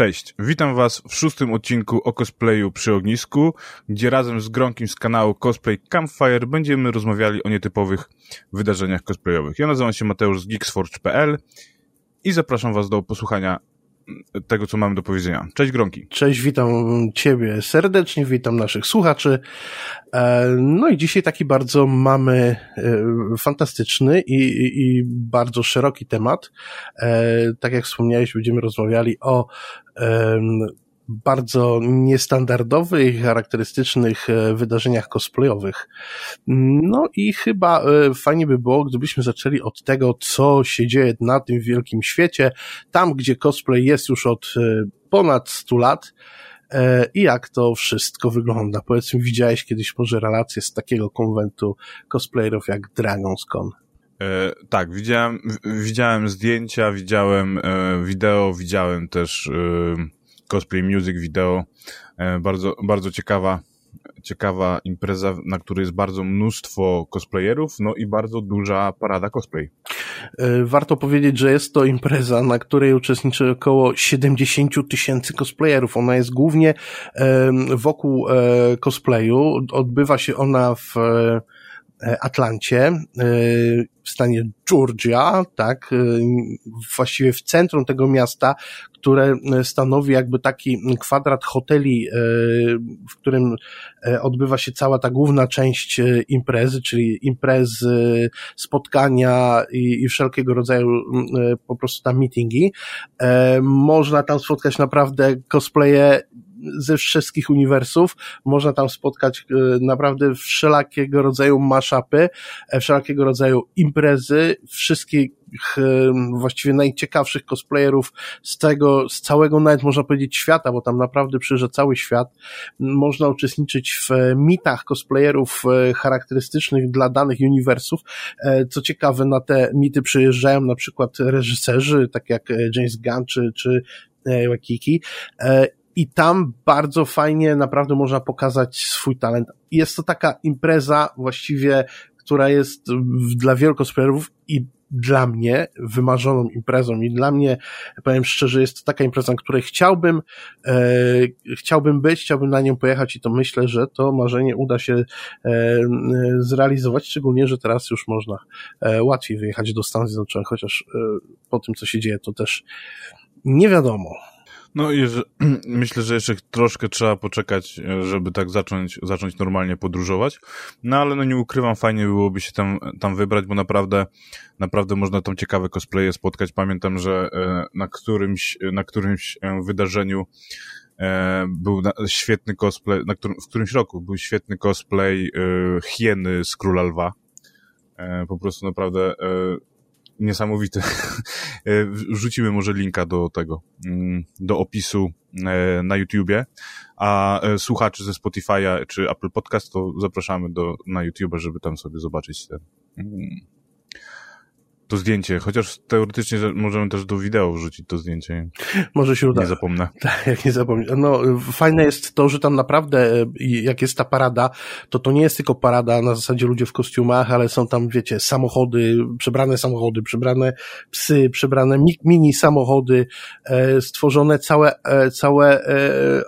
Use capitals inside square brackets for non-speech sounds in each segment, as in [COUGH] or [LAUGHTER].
Cześć, witam Was w szóstym odcinku o cosplayu przy ognisku, gdzie razem z Gronkiem z kanału Cosplay Campfire będziemy rozmawiali o nietypowych wydarzeniach cosplayowych. Ja nazywam się Mateusz z geeksforge.pl i zapraszam Was do posłuchania tego, co mamy do powiedzenia. Cześć Gronki. Cześć, witam Ciebie serdecznie, witam naszych słuchaczy. E, no i dzisiaj taki bardzo mamy e, fantastyczny i, i bardzo szeroki temat. E, tak jak wspomniałeś, będziemy rozmawiali o bardzo niestandardowych charakterystycznych e, wydarzeniach cosplayowych. No i chyba e, fajnie by było, gdybyśmy zaczęli od tego, co się dzieje na tym wielkim świecie, tam gdzie cosplay jest już od e, ponad 100 lat, i jak to wszystko wygląda. Powiedzmy, widziałeś kiedyś może relacje z takiego konwentu cosplayerów jak DragonsCon? E, tak, widziałem, widziałem zdjęcia, widziałem e, wideo, widziałem też e, cosplay music video. E, bardzo, bardzo ciekawa, ciekawa impreza, na której jest bardzo mnóstwo cosplayerów, no i bardzo duża parada cosplay. E, warto powiedzieć, że jest to impreza, na której uczestniczy około 70 tysięcy cosplayerów. Ona jest głównie wokół e, cosplayu. Odbywa się ona w Atlancie, w stanie Georgia, tak, właściwie w centrum tego miasta, które e, stanowi jakby taki kwadrat hoteli, e, w którym e, odbywa się cała ta główna część imprezy, czyli imprezy, spotkania i, i wszelkiego rodzaju po prostu tam meetingi. Można tam spotkać naprawdę cosplaye ze wszystkich uniwersów. Można tam spotkać naprawdę wszelakiego rodzaju maszapy, wszelakiego rodzaju imprezy, wszystkich właściwie najciekawszych cosplayerów z tego, z całego nawet można powiedzieć świata, bo tam naprawdę przyjeżdża cały świat. Można uczestniczyć w mitach cosplayerów e, charakterystycznych dla danych uniwersów. E, co ciekawe, na te mity przyjeżdżają na przykład reżyserzy, tak jak e, James Gunn czy, czy Wakiki i tam bardzo fajnie naprawdę można pokazać swój talent. Jest to taka impreza właściwie, która jest dla wielu cosplayerów i dla mnie wymarzoną imprezą i dla mnie, powiem szczerze, jest to taka impreza, na której chciałbym, e, chciałbym być, chciałbym na nią pojechać i to myślę, że to marzenie uda się e, zrealizować, szczególnie, że teraz już można e, łatwiej wyjechać do Stanów Zjednoczonych, chociaż e, po tym, co się dzieje, to też nie wiadomo. No i że, [CLEARS THROAT] myślę, że jeszcze troszkę trzeba poczekać, e, żeby tak zacząć, zacząć normalnie podróżować. No ale no nie ukrywam, fajnie byłoby się tam, tam wybrać, bo naprawdę, naprawdę można tam ciekawe cosplaye spotkać. Pamiętam, że e, na którymś, na którymś e, wydarzeniu był świetny cosplay, na którym, w którymś roku był świetny cosplay hieny z Króla Lwa. Po prostu naprawdę niesamowity. [LAUGHS] E, wrzucimy może linka do tego, mm, do opisu e, na YouTubie, a e, słuchaczy ze Spotify'a czy Apple Podcast to zapraszamy do, na YouTube, żeby tam sobie zobaczyć ten, mm, to zdjęcie, chociaż teoretycznie możemy też do wideo wrzucić to zdjęcie. Może się uda. Nie zapomnę. [LAUGHS] Tak, jak nie zapomnę. No, fajne jest to, że tam naprawdę, jak jest ta parada, to to nie jest tylko parada na zasadzie ludzie w kostiumach, ale są tam, wiecie, samochody, przebrane samochody, przebrane psy, przebrane mini samochody, e, stworzone całe, e, całe e,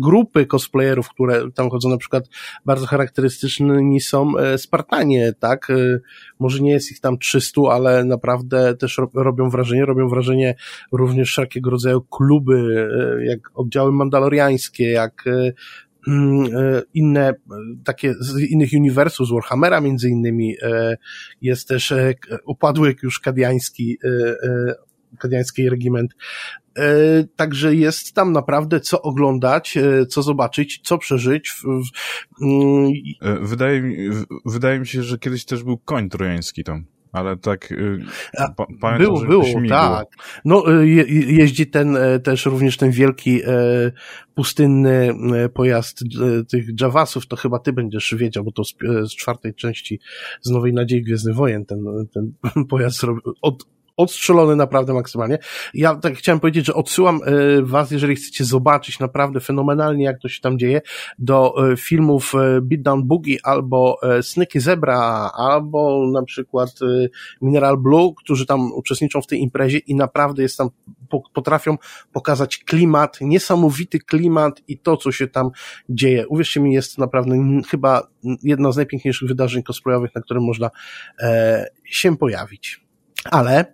grupy cosplayerów, które tam chodzą, na przykład bardzo charakterystyczni są e, Spartanie, tak? E, może nie jest ich tam 300, ale naprawdę też robią wrażenie, robią wrażenie również wszelkiego rodzaju kluby, e, jak oddziały mandaloriańskie, jak mm, inne, takie z innych uniwersów, z Warhammera między innymi, jest też upadły już kadiański kadiański regiment. E, także jest tam naprawdę co oglądać, e, co zobaczyć, co przeżyć. Mm, e, wydaje mi, wydaje mi się, że kiedyś też był koń trojański tam. Ale tak pa, pamiętam, było, było, tak. Było. No, je, jeździ ten też również ten wielki pustynny pojazd tych Javasów, to chyba ty będziesz wiedział, bo to z, z czwartej części z Nowej Nadziei Gwiezdnych Wojen ten, ten [LAUGHS] pojazd od, odstrzelony naprawdę maksymalnie. Ja tak chciałem powiedzieć, że odsyłam was, jeżeli chcecie zobaczyć naprawdę fenomenalnie, jak to się tam dzieje, do filmów Beatdown Boogie albo Snyky Zebra, albo na przykład Mineral Blue, którzy tam uczestniczą w tej imprezie i naprawdę jest tam, potrafią pokazać klimat, niesamowity klimat i to, co się tam dzieje. Uwierzcie mi, jest naprawdę chyba jedno z najpiękniejszych wydarzeń cosplayowych, na którym można e, się pojawić. Ale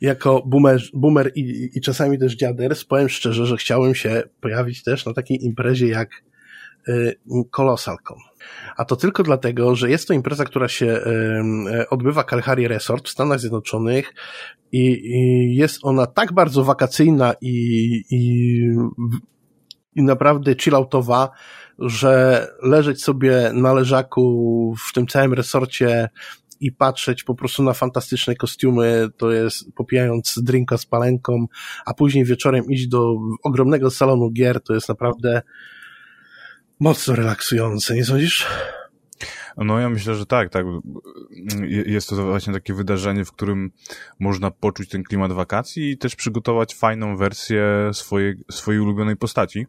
jako boomer, boomer i, i czasami też dziader, powiem szczerze, że chciałem się pojawić też na takiej imprezie jak y, Colossal Con. A to tylko dlatego, że jest to impreza, która się odbywa Kalahari Resort w Stanach Zjednoczonych i, i jest ona tak bardzo wakacyjna i, i, i naprawdę chilloutowa, że leżeć sobie na leżaku w tym całym resorcie i patrzeć po prostu na fantastyczne kostiumy, to jest popijając drinka z palenką, a później wieczorem iść do ogromnego salonu gier, to jest naprawdę mocno relaksujące, nie sądzisz? No ja myślę, że tak, tak. Jest to właśnie takie wydarzenie, w którym można poczuć ten klimat wakacji i też przygotować fajną wersję swojej, swojej ulubionej postaci.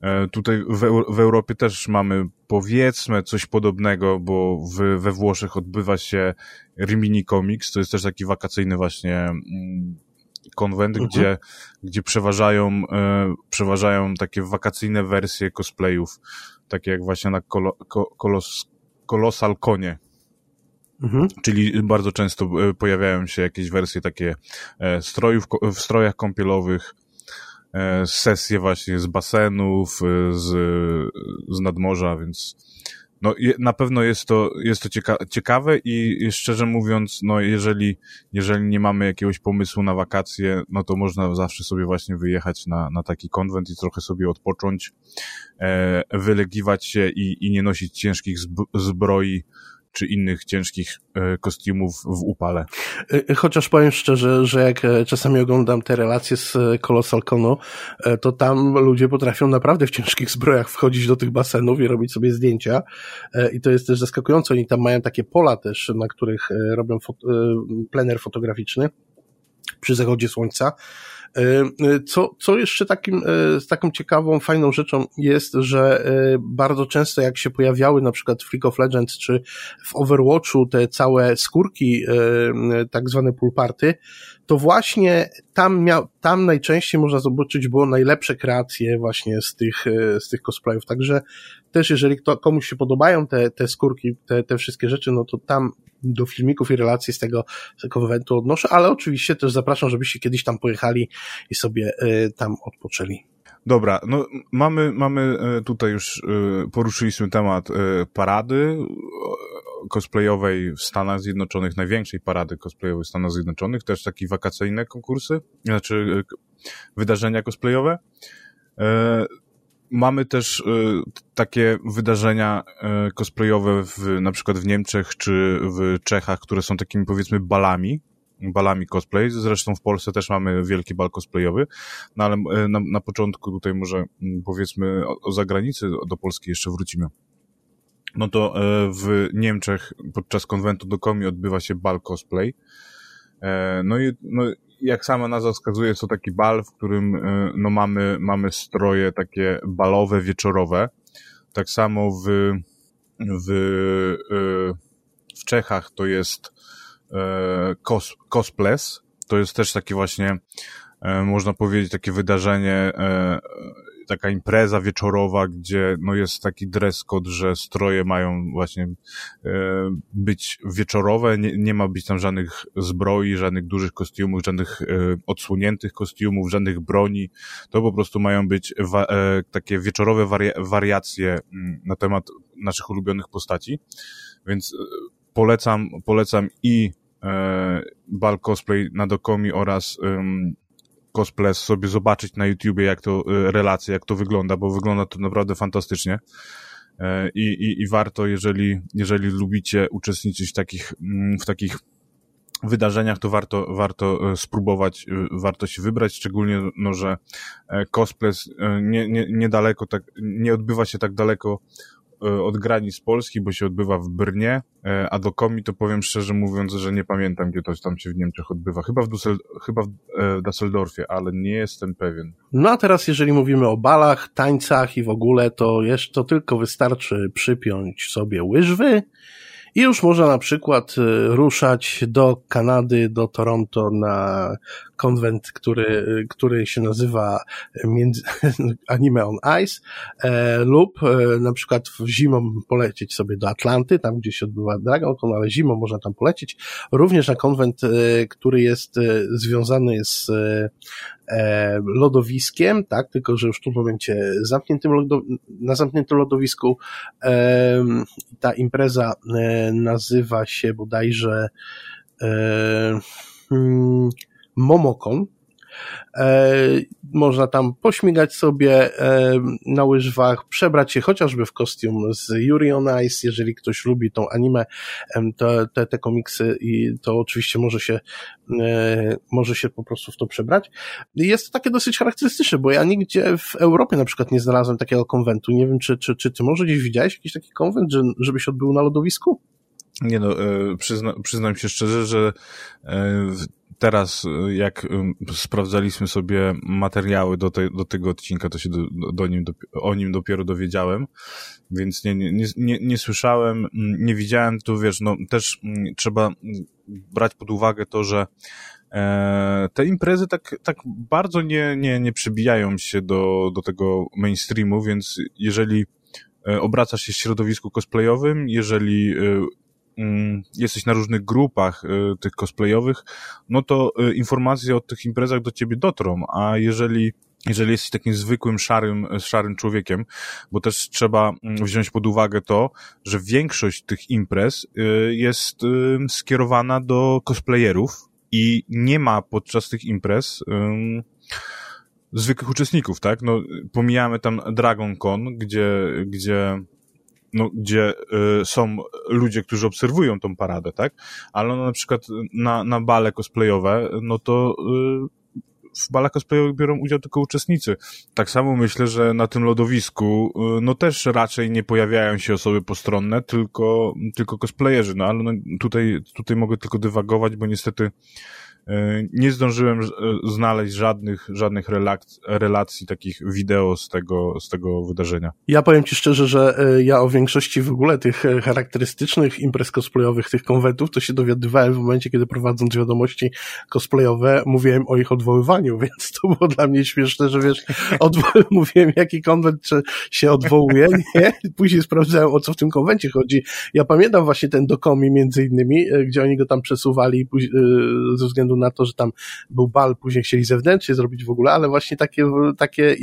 E, tutaj w, w Europie też mamy powiedzmy coś podobnego, bo w, we Włoszech odbywa się Rimini Comics, to jest też taki wakacyjny właśnie mm, konwent, mhm. gdzie, gdzie przeważają, e, przeważają takie wakacyjne wersje cosplayów, takie jak właśnie na kolo, ko, kolos, Colossal Konie. Mhm. Czyli bardzo często e, pojawiają się jakieś wersje takie e, strojów, w strojach kąpielowych, sesje właśnie z basenów, e, z, z nadmorza, więc no, na pewno jest to, jest to cieka ciekawe i szczerze mówiąc, no, jeżeli, jeżeli nie mamy jakiegoś pomysłu na wakacje, no to można zawsze sobie właśnie wyjechać na, na taki konwent i trochę sobie odpocząć, e, wylegiwać się i, i nie nosić ciężkich zbroi, czy innych ciężkich e, kostiumów w upale. E, chociaż powiem szczerze, że jak e, czasami oglądam te relacje z Colossal Cono, to tam ludzie potrafią naprawdę w ciężkich zbrojach wchodzić do tych basenów i robić sobie zdjęcia i to jest też zaskakujące. Oni tam mają takie pola też, na których robią fot plener fotograficzny przy zachodzie słońca E, e, co, co jeszcze takim, e, taką ciekawą, fajną rzeczą jest, że bardzo często jak się pojawiały na przykład w League of Legends czy w Overwatchu te całe skórki, tak zwane pulparty, to właśnie tam miał, tam najczęściej można zobaczyć było najlepsze kreacje właśnie z tych, z tych cosplayów. Także też jeżeli komuś się podobają te, te skórki, te, te wszystkie rzeczy, no to tam do filmików i relacji z tego, z tego eventu odnoszę, ale oczywiście też zapraszam, żebyście kiedyś tam pojechali i sobie y, tam odpoczęli. Dobra, no mamy, mamy y, tutaj już y, poruszyliśmy temat parady cosplayowej w Stanach Zjednoczonych, największej parady cosplayowej w Stanach Zjednoczonych, też takie wakacyjne konkursy, znaczy wydarzenia cosplayowe. Mamy też y, takie wydarzenia y, cosplayowe w, na przykład w Niemczech czy w Czechach, które są takimi powiedzmy balami, balami cosplay. Zresztą w Polsce też mamy wielki bal cosplayowy, no ale y, na, na początku tutaj może mm, powiedzmy o, o zagranicy, do Polski jeszcze wrócimy. No to w Niemczech podczas konwentu do Komi odbywa się bal cosplay. No i no, jak sama nazwa wskazuje, to taki bal, w którym e, no, mamy, mamy stroje takie balowe, wieczorowe. Tak samo w, w, e, w Czechach to jest e, cos, Cosples. To jest też takie właśnie, można powiedzieć, takie wydarzenie taka impreza wieczorowa, gdzie no jest taki dress code, że stroje mają właśnie e, być wieczorowe, nie, nie ma być tam żadnych zbroi, żadnych dużych kostiumów, żadnych e, odsłoniętych kostiumów, żadnych broni. To po prostu mają być wa, e, takie wieczorowe wari wariacje mm, na temat naszych ulubionych postaci. Więc e, polecam, polecam i bal cosplay na Dokomi oraz cosplay sobie zobaczyć na YouTubie, jak to, y, relacje, jak to wygląda, bo wygląda to naprawdę fantastycznie. E, I, i, i warto, jeżeli, jeżeli lubicie uczestniczyć w takich, mm, w takich wydarzeniach, to warto, warto e, spróbować, y, warto się wybrać, szczególnie, no, że e, cosplay nie, nie, niedaleko, tak, nie odbywa się tak daleko e, od granic Polski, bo się odbywa w Brnie, e, a do komi to powiem szczerze mówiąc, że nie pamiętam, gdzie to tam się w Niemczech odbywa. Chyba w, Dussel, chyba w e, Düsseldorfie, ale nie jestem pewien. No a teraz jeżeli mówimy o balach, tańcach i w ogóle, to jeszcze to tylko wystarczy przypiąć sobie łyżwy, i już można na przykład ruszać do Kanady, do Toronto na konwent, który, który się nazywa między, [LAUGHS] Anime on Ice, e, lub e, na przykład w zimą polecieć sobie do Atlanty, tam gdzie się odbywa DragonCon, ale zimą można tam polecieć. Również na konwent, e, który jest e, związany z e, lodowiskiem, tak, tylko że już w momencie zamkniętym lodo, na zamkniętym lodowisku e, ta impreza nazywa się bodajże hmm, Momokon. E, można tam pośmigać sobie e, na łyżwach, przebrać się chociażby w kostium z Yuri on Ice, jeżeli ktoś lubi tą anime, e, to, te, te komiksy i to oczywiście może się, e, może się po prostu w to przebrać. Jest to takie dosyć charakterystyczne, bo ja nigdzie w Europie na przykład nie znalazłem takiego konwentu. Nie wiem, czy, czy, czy ty może gdzieś widziałeś jakiś taki konwent, że, żeby się odbył na lodowisku? Nie no, e, przyzna, przyznam się szczerze, że e, teraz, y, jak sprawdzaliśmy sobie materiały do, te, do tego odcinka, to się do, do nim, do, o nim dopiero dowiedziałem, więc nie, nie, nie, nie słyszałem, mm, nie widziałem, tu wiesz, no też mm, trzeba brać pod uwagę to, że e, te imprezy tak, tak bardzo nie, nie, nie przybijają się do, do tego mainstreamu, więc jeżeli e, obracasz się w środowisku cosplayowym, jeżeli e, Mm, jesteś na różnych grupach y, tych cosplayowych, no to y, informacje o tych imprezach do ciebie dotrą, a jeżeli jeżeli jesteś takim zwykłym, szarym, szarym człowiekiem, bo też trzeba mm, wziąć pod uwagę to, że większość tych imprez y, jest skierowana do cosplayerów i nie ma podczas tych imprez zwykłych uczestników, tak? No, pomijamy tam Dragon Con, gdzie, gdzie no, gdzie y, są ludzie, którzy obserwują tą paradę, tak? Ale no, na przykład na, na bale cosplayowe, no to y, w balach cosplayowych biorą udział tylko uczestnicy. Tak samo myślę, że na tym lodowisku, y, no też raczej nie pojawiają się osoby postronne, tylko, tylko cosplayerzy, no ale no, tutaj, tutaj mogę tylko dywagować, bo niestety nie zdążyłem e, znaleźć żadnych, żadnych relacji, takich wideo z tego, z tego wydarzenia. Ja powiem Ci szczerze, że e, ja o większości w ogóle tych charakterystycznych imprez cosplayowych, tych konwentów, to się dowiadywałem w momencie, kiedy prowadząc wiadomości cosplayowe, mówiłem o ich odwoływaniu, [LAUGHS] więc to było dla mnie śmieszne, że wiesz, [LAUGHS] mówiłem jaki konwent się odwołuje, [LAUGHS] nie? Później sprawdzałem o co w tym konwencie chodzi. Ja pamiętam właśnie ten Dokomi między innymi, gdzie oni go tam przesuwali ze względu na to, że tam był bal, później chcieli zewnętrznie zrobić w ogóle, ale właśnie takie, takie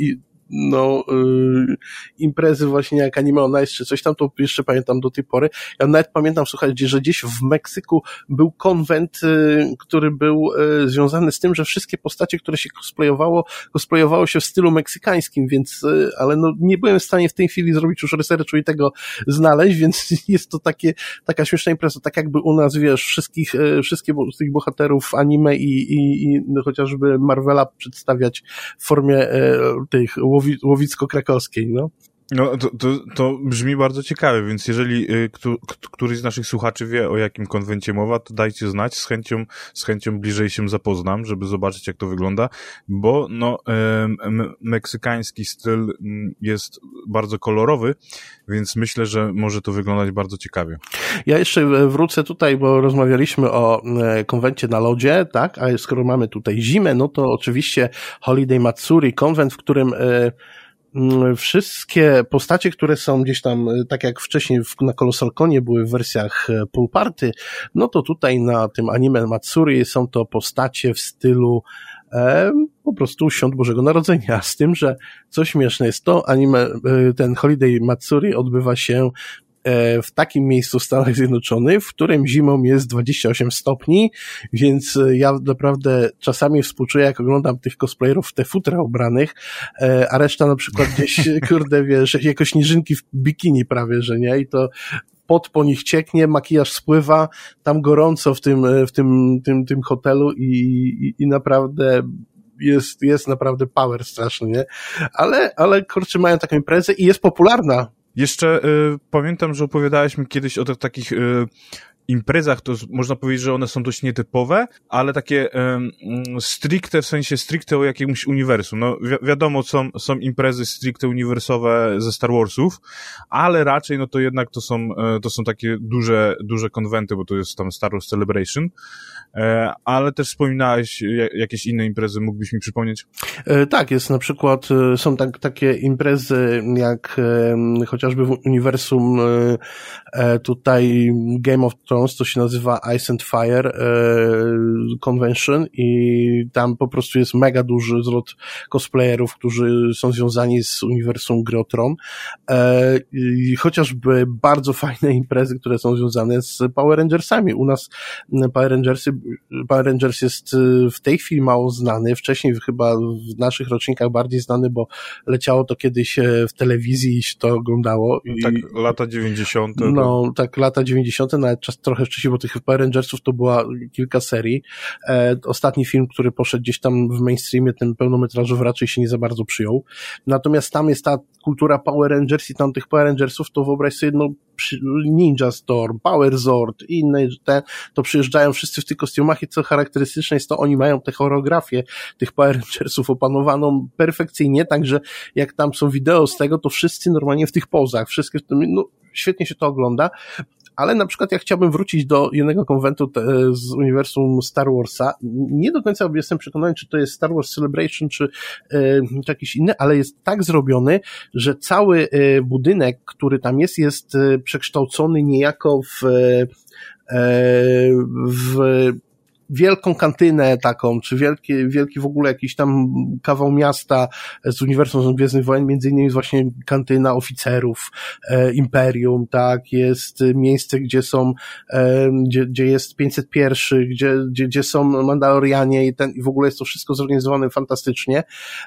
no, y, imprezy właśnie jak Anime on Ice czy coś tam, to jeszcze pamiętam do tej pory. Ja nawet pamiętam, słuchajcie, że gdzieś w Meksyku był konwent, y, który był y, związany z tym, że wszystkie postacie, które się cosplayowało, cosplayowało się w stylu meksykańskim, więc, ale no, nie byłem w stanie w tej chwili zrobić już researchu i tego znaleźć, [LAUGHS] więc jest to takie, taka śmieszna impreza, tak jakby u nas, wiesz, wszystkich, wszystkie z tych bohaterów anime i, i, i no, chociażby Marvela przedstawiać w formie tych łowicko-krakowskiej, no. No, to, to, to brzmi bardzo ciekawe, więc jeżeli y, któ, któryś z naszych słuchaczy wie, o jakim konwencie mowa, to dajcie znać, z chęcią, z chęcią bliżej się zapoznam, żeby zobaczyć, jak to wygląda, bo no, meksykański styl jest bardzo kolorowy, więc myślę, że może to wyglądać bardzo ciekawie. Ja jeszcze wrócę tutaj, bo rozmawialiśmy o e, konwencie na lodzie, tak, a skoro mamy tutaj zimę, no to oczywiście Holiday Matsuri, konwent, w którym y, Mm, wszystkie postacie, które są gdzieś tam, e, tak jak wcześniej na Colossal Conie były w wersjach e, pool party, no to tutaj na tym anime Matsuri są to postacie w stylu e, po prostu Świąt Bożego Narodzenia. [LAUGHS] Z tym, że co śmieszne jest to, anime, e, ten Holiday Matsuri odbywa się w takim miejscu w Stanach Zjednoczonych, w którym zimą jest 28 stopni, więc e, ja naprawdę czasami współczuję, jak oglądam tych cosplayerów w te futra ubranych, e, a reszta na przykład gdzieś, [LAUGHS] kurde, wiesz, jako śnieżynki w bikini prawie, że nie, i to pot po nich cieknie, makijaż spływa, tam gorąco w tym, w tym, tym, tym hotelu i, i, i naprawdę jest, jest naprawdę power straszny, nie? Ale, ale kurczę, mają taką imprezę i jest popularna Jeszcze y, pamiętam, że opowiadałeś mi kiedyś o takich y, imprezach to można powiedzieć, że one są dość nietypowe, ale takie um, stricte, w sensie stricte o jakimś uniwersum. No wi wiadomo, są, są imprezy stricte uniwersowe ze Star Warsów, ale raczej no to jednak to są, e, to są takie duże, duże konwenty, bo to jest tam Star Wars Celebration, e, ale też wspominałeś jakieś inne imprezy, mógłbyś mi przypomnieć? E, tak, jest na przykład, są tak, takie imprezy jak chociażby w uniwersum tutaj Game of Thrones, to się nazywa Ice and Fire e, Convention i tam po prostu jest mega duży zlot cosplayerów, którzy są związani z uniwersum gry o Tron. E, I chociażby bardzo fajne imprezy, które są związane z Power Rangersami. U nas Power Rangersy, Power Rangers jest e, w tej chwili mało znany, wcześniej chyba w naszych rocznikach bardziej znany, bo leciało to kiedyś w telewizji i się to oglądało. I, tak, lata 90. No, tak, lata 90., nawet czas trochę wcześniej, bo tych Power Rangersów to była kilka serii. E, ostatni film, który poszedł gdzieś tam w mainstreamie, ten pełnometrażowy raczej się nie za bardzo przyjął. Natomiast tam jest ta kultura Power Rangers i tam tych Power Rangersów, to wyobraź sobie, no, Ninja Storm, Power Zord i inne, te, to przyjeżdżają wszyscy w tych kostiumach i co charakterystyczne jest to, oni mają tę choreografię tych Power Rangersów opanowaną perfekcyjnie, także jak tam są wideo z tego, to wszyscy normalnie w tych pozach, wszystkie, no, świetnie się to ogląda ale na przykład ja chciałbym wrócić do jednego konwentu z uniwersum Star Warsa. Nie do końca jestem przekonany, czy to jest Star Wars Celebration, czy, e, czy jakiś inny, ale jest tak zrobiony, że cały e, budynek, który tam jest, jest e, przekształcony niejako w, w wielką kantynę taką, czy wielki, wielki w ogóle jakiś tam kawał miasta z uniwersum Gwiezdnych Wojen, między innymi jest właśnie kantyna oficerów, e, Imperium, tak, jest miejsce, gdzie są, e, gdzie, gdzie jest 501, gdzie, gdzie, gdzie są Mandalorianie i ten, i w ogóle jest to wszystko zorganizowane fantastycznie.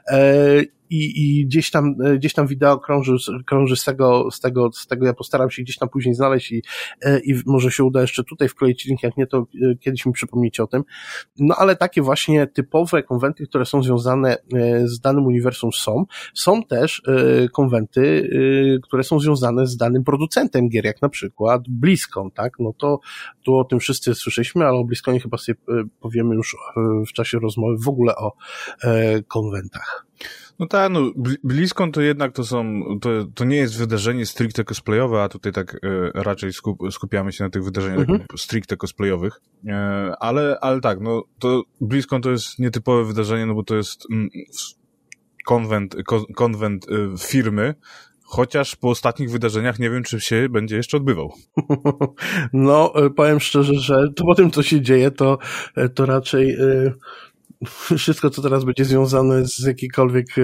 E, i, i gdzieś tam, e, gdzieś tam wideo krąży, krąży z tego, z tego, z tego ja postaram się gdzieś tam później znaleźć i, e, i może się uda jeszcze tutaj wkleić link, jak nie, to e, kiedyś mi przypomnicie o tym. No ale takie właśnie typowe konwenty, które są związane z danym uniwersum są. Są też konwenty, które są związane z danym producentem gier, jak na przykład BlizzCon, tak? No to tu o tym wszyscy słyszeliśmy, ale o BlizzConie chyba sobie powiemy już w czasie rozmowy w ogóle o konwentach. No tak, no BlizzCon to jednak to są, to, to nie jest wydarzenie stricte cosplayowe, a tutaj tak e, raczej skup, skupiamy się na tych wydarzeniach mhm. stricte cosplayowych, e, ale, ale tak, no to BlizzCon to jest nietypowe wydarzenie, no bo to jest mm, konwent, ko, konwent e, firmy, Chociaż po ostatnich wydarzeniach nie wiem, czy się będzie jeszcze odbywał. [LAUGHS] No, e, powiem szczerze, że to po tym, co się dzieje, to, e, to raczej [LAUGHS] wszystko, co teraz będzie związane z jakikolwiek e,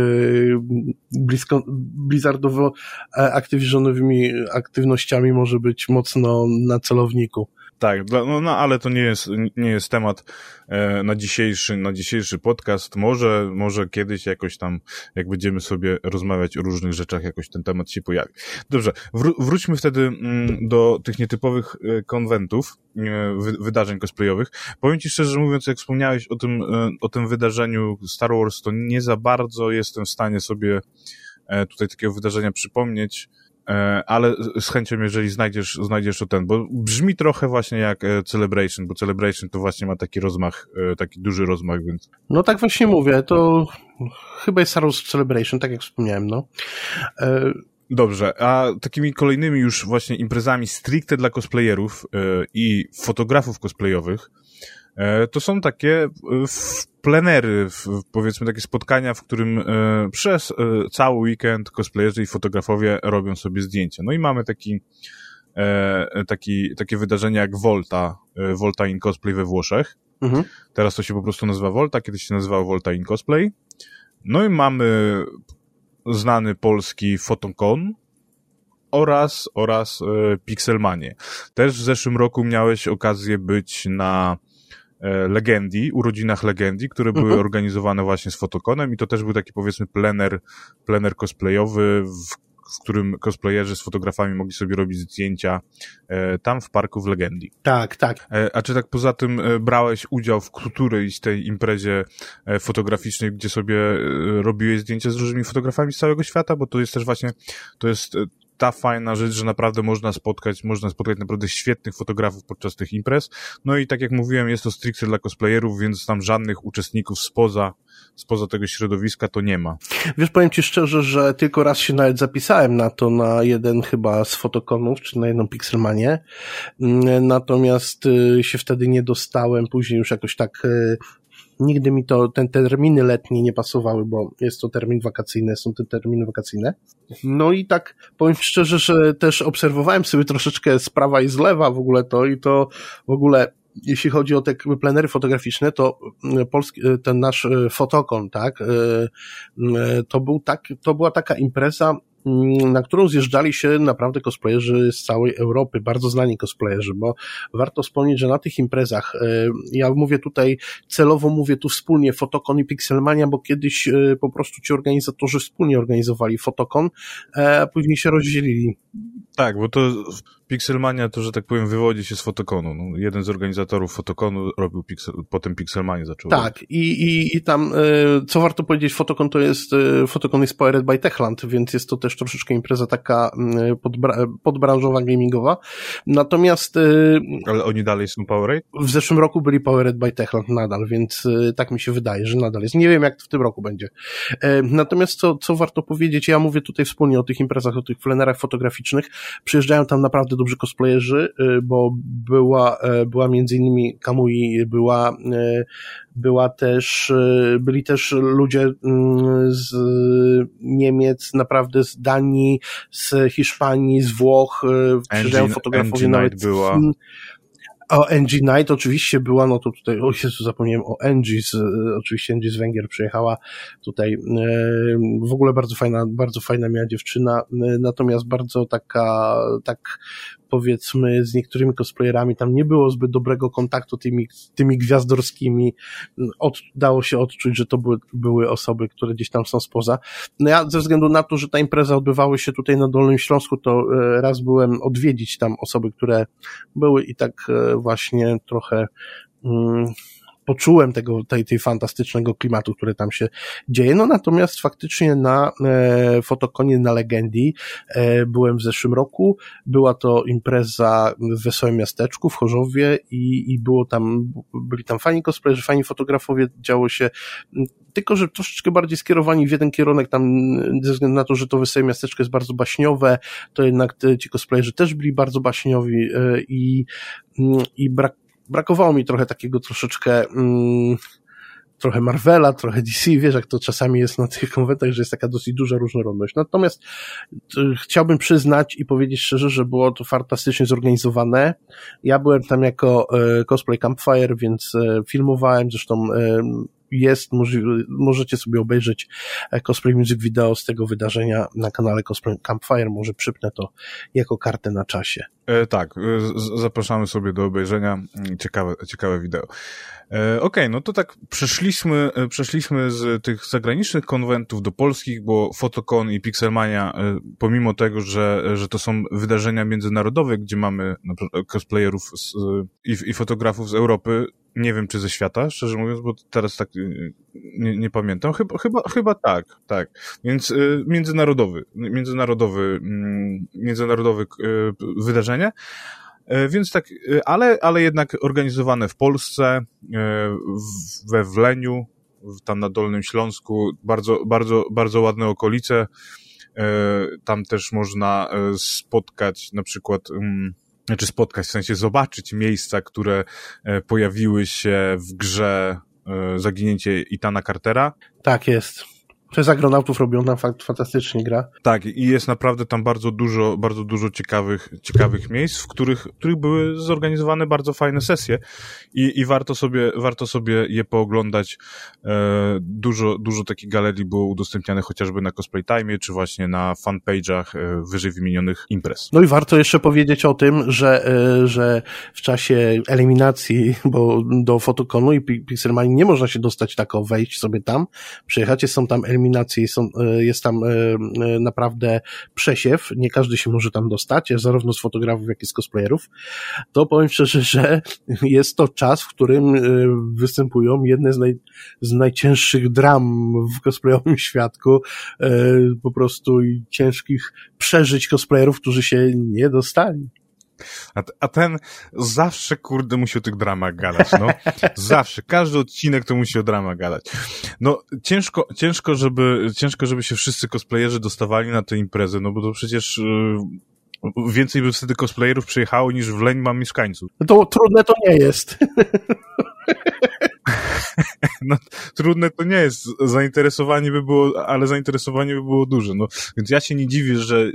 blisko, blizzardowo e, Activisionowymi aktywnościami może być mocno na celowniku. Tak, no, no ale to nie jest, nie jest temat e, na dzisiejszy, na dzisiejszy podcast. Może, może kiedyś jakoś tam, jak będziemy sobie rozmawiać o różnych rzeczach, jakoś ten temat się pojawi. Dobrze, wró wróćmy wtedy mm, do tych nietypowych e, konwentów, e, wy wydarzeń cosplayowych. Powiem Ci szczerze mówiąc, jak wspomniałeś o tym, e, o tym wydarzeniu Star Wars, to nie za bardzo jestem w stanie sobie e, tutaj takiego wydarzenia przypomnieć. E, ale z chęcią, jeżeli znajdziesz, znajdziesz to ten, bo brzmi trochę właśnie jak e, Celebration, bo Celebration to właśnie ma taki rozmach, e, taki duży rozmach, więc... No tak właśnie mówię, to chyba jest Star Wars Celebration, tak jak wspomniałem, no. Dobrze, a takimi kolejnymi już właśnie imprezami stricte dla cosplayerów i fotografów cosplayowych, to są takie e, plenery, powiedzmy takie spotkania, w którym e, przez cały weekend cosplayerzy i fotografowie robią sobie zdjęcia. No i mamy taki, taki, takie wydarzenie jak Volta, Volta in Cosplay we Włoszech. Mhm. Teraz to się po prostu nazywa Volta, kiedyś się nazywało Volta in Cosplay. No i mamy znany polski Photocon, oraz, oraz Pixelmanie. Też w zeszłym roku miałeś okazję być na E, Legendi, urodzinach Legendi, które były mhm. organizowane właśnie z Fotokonem i to też był taki powiedzmy plener, plener cosplayowy, w, w którym cosplayerzy z fotografami mogli sobie robić zdjęcia e, tam w parku w Legendi. Tak, tak. E, a czy tak poza tym e, brałeś udział w z tej imprezie e, fotograficznej, gdzie sobie e, robiłeś zdjęcia z różnymi fotografami z całego świata? Bo to jest też właśnie, to jest ta fajna rzecz, że naprawdę można spotkać, można spotkać naprawdę świetnych fotografów podczas tych imprez. No i tak jak mówiłem, jest to stricte dla cosplayerów, więc tam żadnych uczestników spoza, spoza tego środowiska to nie ma. Wiesz, powiem ci szczerze, że tylko raz się nawet zapisałem na to, na jeden chyba z fotokonów, czy na jedną Pixelmanie, mm, natomiast y, się wtedy nie dostałem, później już jakoś tak y, nigdy mi to, ten, te terminy letnie nie pasowały, bo jest to termin wakacyjny, są te terminy wakacyjne. No i tak powiem szczerze, że też obserwowałem sobie troszeczkę z prawa i z lewa w ogóle to i to w ogóle jeśli chodzi o te plenery fotograficzne, to mm, polski, e, ten nasz e, fotokon, tak, e, to był tak, to była taka impreza, na którą zjeżdżali się naprawdę cosplayerzy z całej Europy, bardzo znani cosplayerzy, bo warto wspomnieć, że na tych imprezach, ja mówię tutaj, celowo mówię tu wspólnie Fotokon i Pixelmania, bo kiedyś po prostu ci organizatorzy wspólnie organizowali Fotokon, a później się rozdzielili. Tak, bo to Pixelmania to, że tak powiem, wywodzi się z Fotokonu. No, jeden z organizatorów Fotokonu robił Pixel, potem Pixelmania zaczął. Tak, i, i, i tam, y, co warto powiedzieć, Fotokon to jest, y, Fotokon jest powered by Techland, więc jest to też troszeczkę impreza taka y, podbra podbranżowa, gamingowa. Natomiast... Ale oni dalej są powered? W zeszłym roku byli powered by Techland nadal, więc tak mi się wydaje, że nadal jest. Nie wiem, jak w tym roku będzie. Natomiast co, co warto powiedzieć, ja mówię tutaj wspólnie o tych imprezach, o tych plenerach fotograficznych. Przyjeżdżają tam naprawdę dobrzy cosplayerzy, y, bo była, e, była między innymi Kamui, była, e, była też, e, byli też ludzie mm, z Niemiec, naprawdę z Danii, z Hiszpanii, z Włoch, przyjeżdżają fotografowie nawet. Była. O Angie Knight oczywiście była, no to tutaj, o Jezu, zapomniałem o Angie, z, oczywiście Angie z Węgier przyjechała tutaj, w ogóle bardzo fajna, bardzo fajna miała dziewczyna, natomiast bardzo taka, tak powiedzmy z niektórymi cosplayerami tam nie było zbyt dobrego kontaktu tymi, tymi gwiazdorskimi. Od, dało się odczuć, że to były, były osoby, które gdzieś tam są spoza. No ja ze względu na to, że ta impreza odbywały się tutaj na Dolnym Śląsku, to e, raz byłem odwiedzić tam osoby, które były i tak e, właśnie trochę mm, poczułem tego, tej, tej fantastycznego klimatu, który tam się dzieje. No natomiast faktycznie na e, fotokonie na Legendii e, byłem w zeszłym roku. Była to impreza w Wesołym Miasteczku w Chorzowie i, i było tam, byli tam fani cosplayerzy, fani fotografowie, działo się tylko, że troszeczkę bardziej skierowani w jeden kierunek tam, ze względu na to, że to Wesołe Miasteczko jest bardzo baśniowe, to jednak ci cosplayerzy też byli bardzo baśniowi e, i, i brak brakowało mi trochę takiego troszeczkę mm, trochę Marvela, trochę DC, wiesz, jak to czasami jest na tych konwentach, że jest taka dosyć duża różnorodność. Natomiast chciałbym przyznać i powiedzieć szczerze, że było to fantastycznie zorganizowane. Ja byłem tam jako e, cosplay campfire, więc e, filmowałem, zresztą e, jest, możecie sobie obejrzeć e, Cosplay Music Video z tego wydarzenia na kanale Cosplay Campfire, może przypnę to jako kartę na czasie. E, tak, z, zapraszamy sobie do obejrzenia, mm, ciekawe, ciekawe wideo. E, Okej, okay, no to tak przeszliśmy, e, przeszliśmy z tych zagranicznych konwentów do polskich, bo Fotokon i Pixelmania, e, pomimo tego, że, że to są wydarzenia międzynarodowe, gdzie mamy na przykład cosplayerów z, i, i fotografów z Europy, nie wiem, czy ze świata, szczerze mówiąc, bo teraz tak y, nie, nie pamiętam. Chyba, chyba, chyba tak, tak. Więc y, międzynarodowy, międzynarodowy, mm, międzynarodowy y, wydarzenie. Y, więc tak, y, ale, ale jednak organizowane w Polsce, we Wleniu, tam na Dolnym Śląsku, bardzo, bardzo, bardzo ładne okolice. Tam też można spotkać na przykład mm, znaczy spotkać, w sensie zobaczyć miejsca, które e, pojawiły się w grze e, Zaginięcie Itana Cartera. Tak jest. Przez agronautów robią tam fakt, fantastycznie gra. Tak, i jest naprawdę tam bardzo dużo, bardzo dużo ciekawych, ciekawych miejsc, w których, w których były zorganizowane bardzo fajne sesje i, i warto sobie, warto sobie je pooglądać. E, dużo, dużo takich galerii było udostępniane chociażby na Cosplay Time, czy właśnie na fanpage'ach e, wyżej wymienionych imprez. No i warto jeszcze powiedzieć o tym, że, e, że w czasie eliminacji, bo do Fotokonu i Pixelmanii nie można się dostać tako, wejść sobie tam, przyjechać, są tam eliminacje eliminację, są, jest tam naprawdę przesiew, nie każdy się może tam dostać, zarówno z fotografów, jak i z cosplayerów, to powiem szczerze, że jest to czas, w którym występują jedne z, naj, z najcięższych dram w cosplayowym świadku, po prostu ciężkich przeżyć cosplayerów, którzy się nie dostali. A, a ten zawsze, kurde, musi o tych dramach gadać, no. [LAUGHS] Zawsze. Każdy odcinek to musi o dramach gadać. No, ciężko, ciężko, żeby, ciężko, żeby się wszyscy cosplayerzy dostawali na tę imprezę, no bo to przecież yy, więcej by wtedy cosplayerów przyjechało niż w Leń ma mieszkańców. No to trudne to nie jest. [LAUGHS] no, trudne to nie jest. Zainteresowanie by było, ale zainteresowanie by było duże. No, więc ja się nie dziwię, że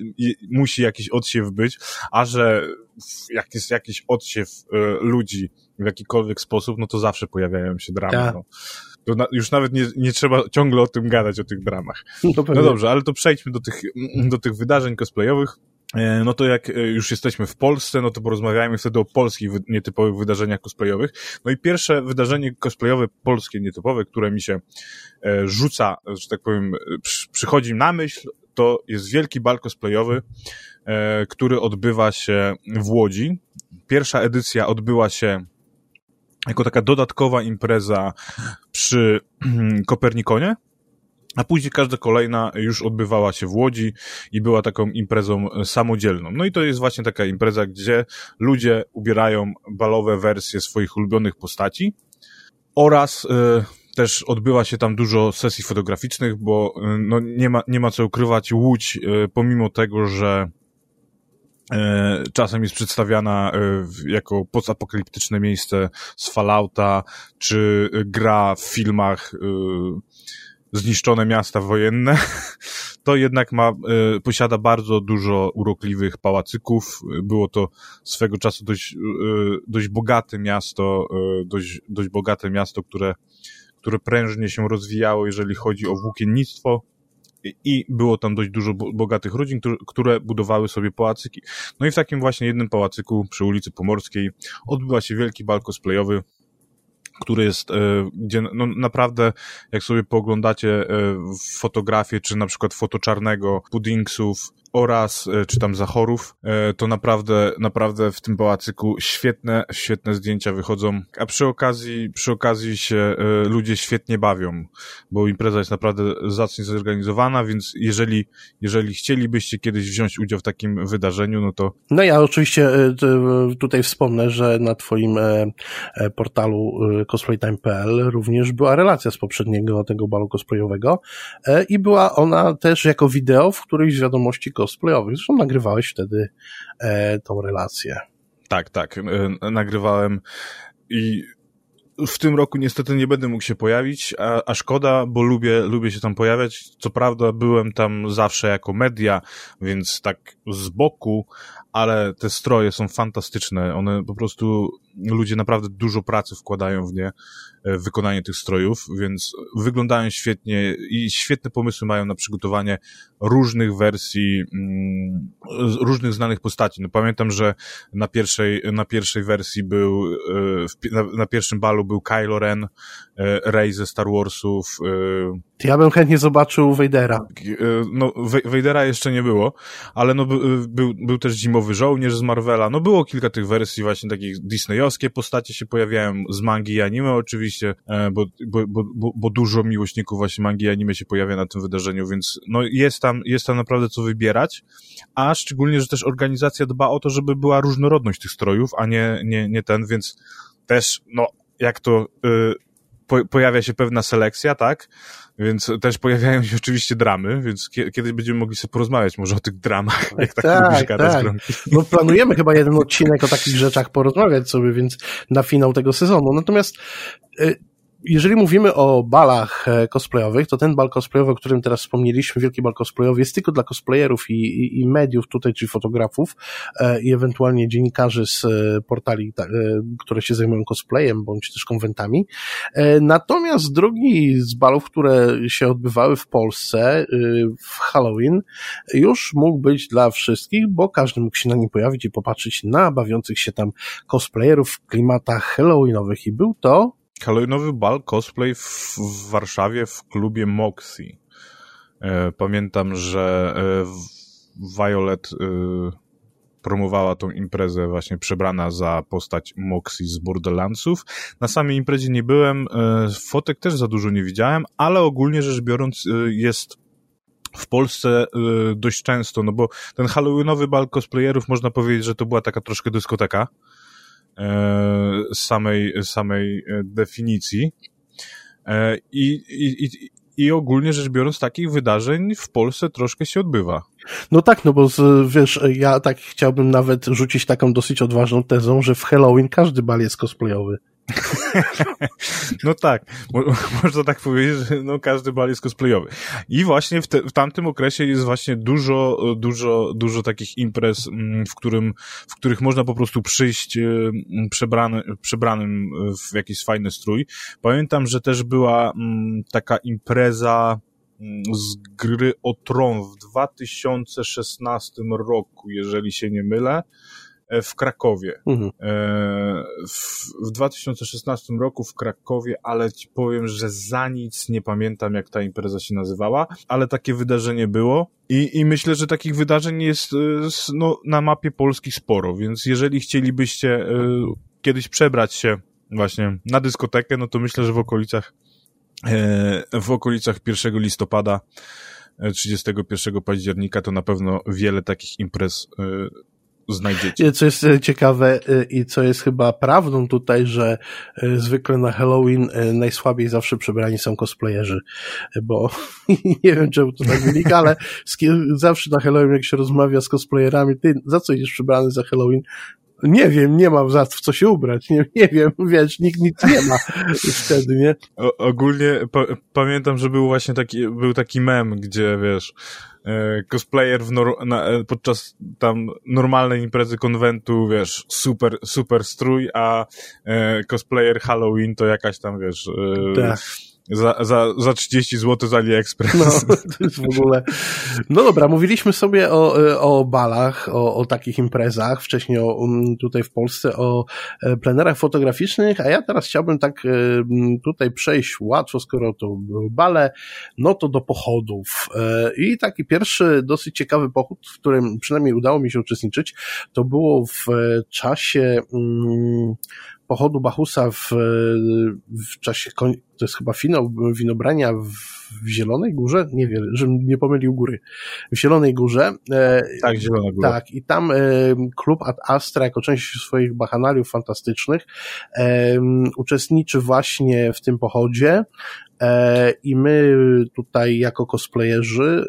musi jakiś odsiew być, a że jak jest jakiś odsiew y, ludzi w jakikolwiek sposób, no to zawsze pojawiają się dramy. Tak. No. Na, już nawet nie, nie trzeba ciągle o tym gadać, o tych dramach. No, no dobrze, ale to przejdźmy do tych, do tych wydarzeń cosplayowych. E, no to jak e, już jesteśmy w Polsce, no to porozmawiajmy wtedy o polskich nietypowych wydarzeniach cosplayowych. No i pierwsze wydarzenie cosplayowe polskie nietypowe, które mi się e, rzuca, że tak powiem, przychodzi na myśl, to jest wielki bal cosplayowy, który odbywa się w Łodzi. Pierwsza edycja odbyła się jako taka dodatkowa impreza przy [CLEARS THROAT] Kopernikonie, a później każda kolejna już odbywała się w Łodzi i była taką imprezą samodzielną. No i to jest właśnie taka impreza, gdzie ludzie ubierają balowe wersje swoich ulubionych postaci oraz y, też odbywa się tam dużo sesji fotograficznych, bo y, no, nie, ma, nie ma co ukrywać, Łódź, y, pomimo tego, że czasem jest przedstawiana jako postapokaliptyczne miejsce z Fallouta, czy gra w filmach zniszczone miasta wojenne, [LAUGHS] to jednak ma, posiada bardzo dużo urokliwych pałacyków. Było to swego czasu dość, dość bogate miasto, dość, dość bogate miasto, które, które prężnie się rozwijało, jeżeli chodzi o włókiennictwo i było tam dość dużo bogatych rodzin, które budowały sobie pałacyki. No i w takim właśnie jednym pałacyku przy ulicy Pomorskiej odbywa się wielki bal cosplayowy, który jest, e, gdzie no naprawdę, jak sobie pooglądacie e, fotografię, czy na przykład fotoczarnego pudingsów, oraz e, czy tam Zachorów, e, to naprawdę, naprawdę w tym pałacyku świetne, świetne zdjęcia wychodzą, a przy okazji, przy okazji się e, ludzie świetnie bawią, bo impreza jest naprawdę zacnie zorganizowana, więc jeżeli, jeżeli chcielibyście kiedyś wziąć udział w takim wydarzeniu, no to... No ja oczywiście tutaj wspomnę, że na twoim portalu cosplaytime.pl również była relacja z poprzedniego tego balu cosplayowego i była ona też jako wideo w którejś z wiadomości cosplayowych. Zresztą nagrywałeś wtedy e, tą relację. Tak, tak. E, nagrywałem i w tym roku niestety nie będę mógł się pojawić, a, a, szkoda, bo lubię, lubię się tam pojawiać. Co prawda byłem tam zawsze jako media, więc tak z boku, ale te stroje są fantastyczne. One po prostu, ludzie naprawdę dużo pracy wkładają w nie, wykonanie tych strojów, więc wyglądają świetnie i świetne pomysły mają na przygotowanie różnych wersji, mm, różnych znanych postaci. No pamiętam, że na pierwszej, na pierwszej wersji był, e, na, na pierwszym balu był Kylo Ren, e, Rey ze Star Warsów, ja bym chętnie zobaczył Vadera. No, Vadera jeszcze nie było, ale no, był, był też Zimowy Żołnierz z Marvela. No, było kilka tych wersji właśnie takich disneyowskie postacie się pojawiają, z mangi i anime oczywiście, e, bo, bo, bo, bo dużo miłośników właśnie mangi i anime się pojawia na tym wydarzeniu, więc no, jest tam, jest tam naprawdę co wybierać, a szczególnie, że też organizacja dba o to, żeby była różnorodność tych strojów, a nie, nie, nie ten, więc też, no, jak to, y, po, pojawia się pewna selekcja, tak? Więc też pojawiają się oczywiście dramy, więc kiedyś będziemy mogli sobie porozmawiać może o tych dramach, [LAUGHS] jak tak, tak lubisz gadać tak. No planujemy chyba jeden odcinek o takich rzeczach porozmawiać sobie, więc na finał tego sezonu. Natomiast y, jeżeli mówimy o balach e, cosplayowych, to ten bal cosplayowy, o którym teraz wspomnieliśmy, wielki bal cosplayowy, jest tylko dla cosplayerów i, i, i mediów tutaj, czyli fotografów e, i ewentualnie dziennikarzy z e, portali, ta, e, które się zajmują cosplayem bądź też konwentami. E, natomiast drugi z balów, które się odbywały w Polsce e, w Halloween, już mógł być dla wszystkich, bo każdy mógł się na nim pojawić i popatrzeć na bawiących się tam cosplayerów w klimatach halloweenowych i był to Halloweenowy bal cosplay w, w Warszawie w klubie Moxie. Pamiętam, że Violet promowała tą imprezę właśnie przebrana za postać Moxie z Borderlandsów. Na samej imprezie nie byłem, fotek też za dużo nie widziałem, ale ogólnie rzecz biorąc jest w Polsce y, dość często, no bo ten halloweenowy bal cosplayerów można powiedzieć, że to była taka troszkę dyskoteka e, samej, samej e, definicji. E, i, i, I ogólnie rzecz biorąc, takich wydarzeń w Polsce troszkę się odbywa. No tak, no bo z, wiesz, ja tak chciałbym nawet rzucić taką dosyć odważną tezą, że w Halloween każdy bal jest cosplayowy. [LAUGHS] no tak, mo [LAUGHS] można tak powiedzieć, że no każdy bal jest cosplayowy. I właśnie w, te, w tamtym okresie jest właśnie dużo, dużo, dużo takich imprez, mm, w, którym, w których można po prostu przyjść mm, przebrany, przebranym w jakiś fajny strój. Pamiętam, że też była mm, taka impreza z gry o Tron w 2016 roku, jeżeli się nie mylę. E, w Krakowie. Mhm. E, w, w 2016 roku w Krakowie, ale ci powiem, że za nic nie pamiętam, jak ta impreza się nazywała, ale takie wydarzenie było. I, I myślę, że takich wydarzeń jest e, no, na mapie Polski sporo, więc jeżeli chcielibyście kiedyś przebrać się właśnie na dyskotekę, no to myślę, że w okolicach w okolicach 1 listopada 31 października to na pewno wiele takich imprez znajdziecie. Co jest e, ciekawe e, i co jest chyba prawdą tutaj, że e, zwykle na Halloween najsłabiej zawsze przebrani są cosplayerzy, bo [LAUGHS] nie wiem czemu to tak wynika, ale zawsze na Halloween jak się rozmawia z cosplayerami, ty za co idziesz przebrany za Halloween? nie wiem, nie mam za w co się ubrać, nie, nie wiem, [LAUGHS] wiesz, nikt nic nie ma wtedy, nie? O, ogólnie pa pamiętam, że był właśnie taki, był taki mem, gdzie, wiesz, cosplayer w na, e, podczas tam normalnej imprezy konwentu, wiesz, super, super strój, a e, cosplayer Halloween to jakaś tam, wiesz, e, tak za, za, za 30 zł z AliExpress. No, to jest w ogóle... No dobra, mówiliśmy sobie o, o balach, o, o takich imprezach, wcześniej o, um, tutaj w Polsce o e, plenerach fotograficznych, a ja teraz chciałbym tak e, tutaj przejść łatwo, skoro to były bale, no to do pochodów. E, I taki pierwszy dosyć ciekawy pochód, w którym przynajmniej udało mi się uczestniczyć, to było w czasie mm, pochodu Bachusa w, w czasie, to jest chyba finał winobrania w, w Zielonej Górze, nie wiem, żebym nie pomylił góry, w Zielonej Górze. E, tak, Zielona Góra. Tak, i tam e, klub Ad Astra jako część swoich bachanaliów fantastycznych uczestniczy właśnie w tym pochodzie, e, i my tutaj jako cosplayerzy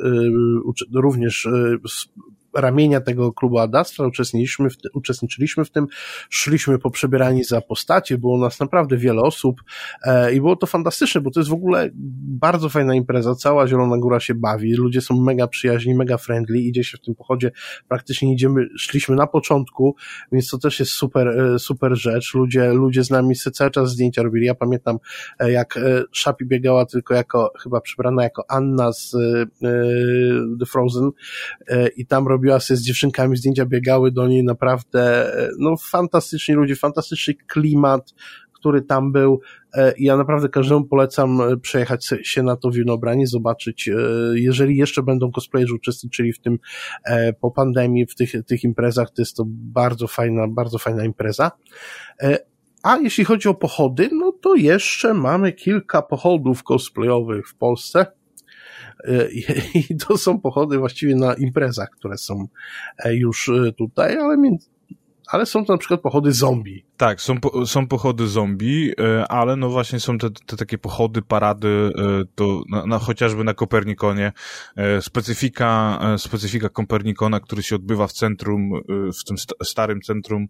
również ramienia tego klubu Adastra uczestniczyliśmy w, uczestniczyliśmy w tym, szliśmy po przebierani za postacie, było nas naprawdę wiele osób e, i było to fantastyczne, bo to jest w ogóle bardzo fajna impreza, cała Zielona Góra się bawi, ludzie są mega przyjaźni, mega friendly, idzie się w tym pochodzie, praktycznie idziemy, szliśmy na początku, więc to też jest super, e, super rzecz, ludzie, ludzie z nami cały czas zdjęcia robili, ja pamiętam e, jak e, Szapi biegała tylko jako, chyba przebrana jako Anna z The Frozen i tam robiła robiła sobie z dziewczynkami zdjęcia, biegały do niej naprawdę, no fantastyczni ludzie, fantastyczny klimat, który tam był. E, ja naprawdę każdemu polecam e, przejechać się na to winobranie, zobaczyć, e, jeżeli jeszcze będą cosplayerzy uczestniczyli w tym po pandemii, w tych, tych imprezach, to jest to bardzo fajna, bardzo fajna impreza. A jeśli chodzi o pochody, no to jeszcze mamy kilka pochodów cosplayowych w Polsce. E, [LAUGHS] I to są pochody właściwie na imprezach, które są e, już e, tutaj, ale między, ale są to na przykład pochody zombie. Tak, są, są pochody zombie, ale no właśnie są te, te takie pochody, parady, to na, na, chociażby na Kopernikonie. Specyfika, specyfika Kopernikona, który się odbywa w centrum, w tym starym centrum,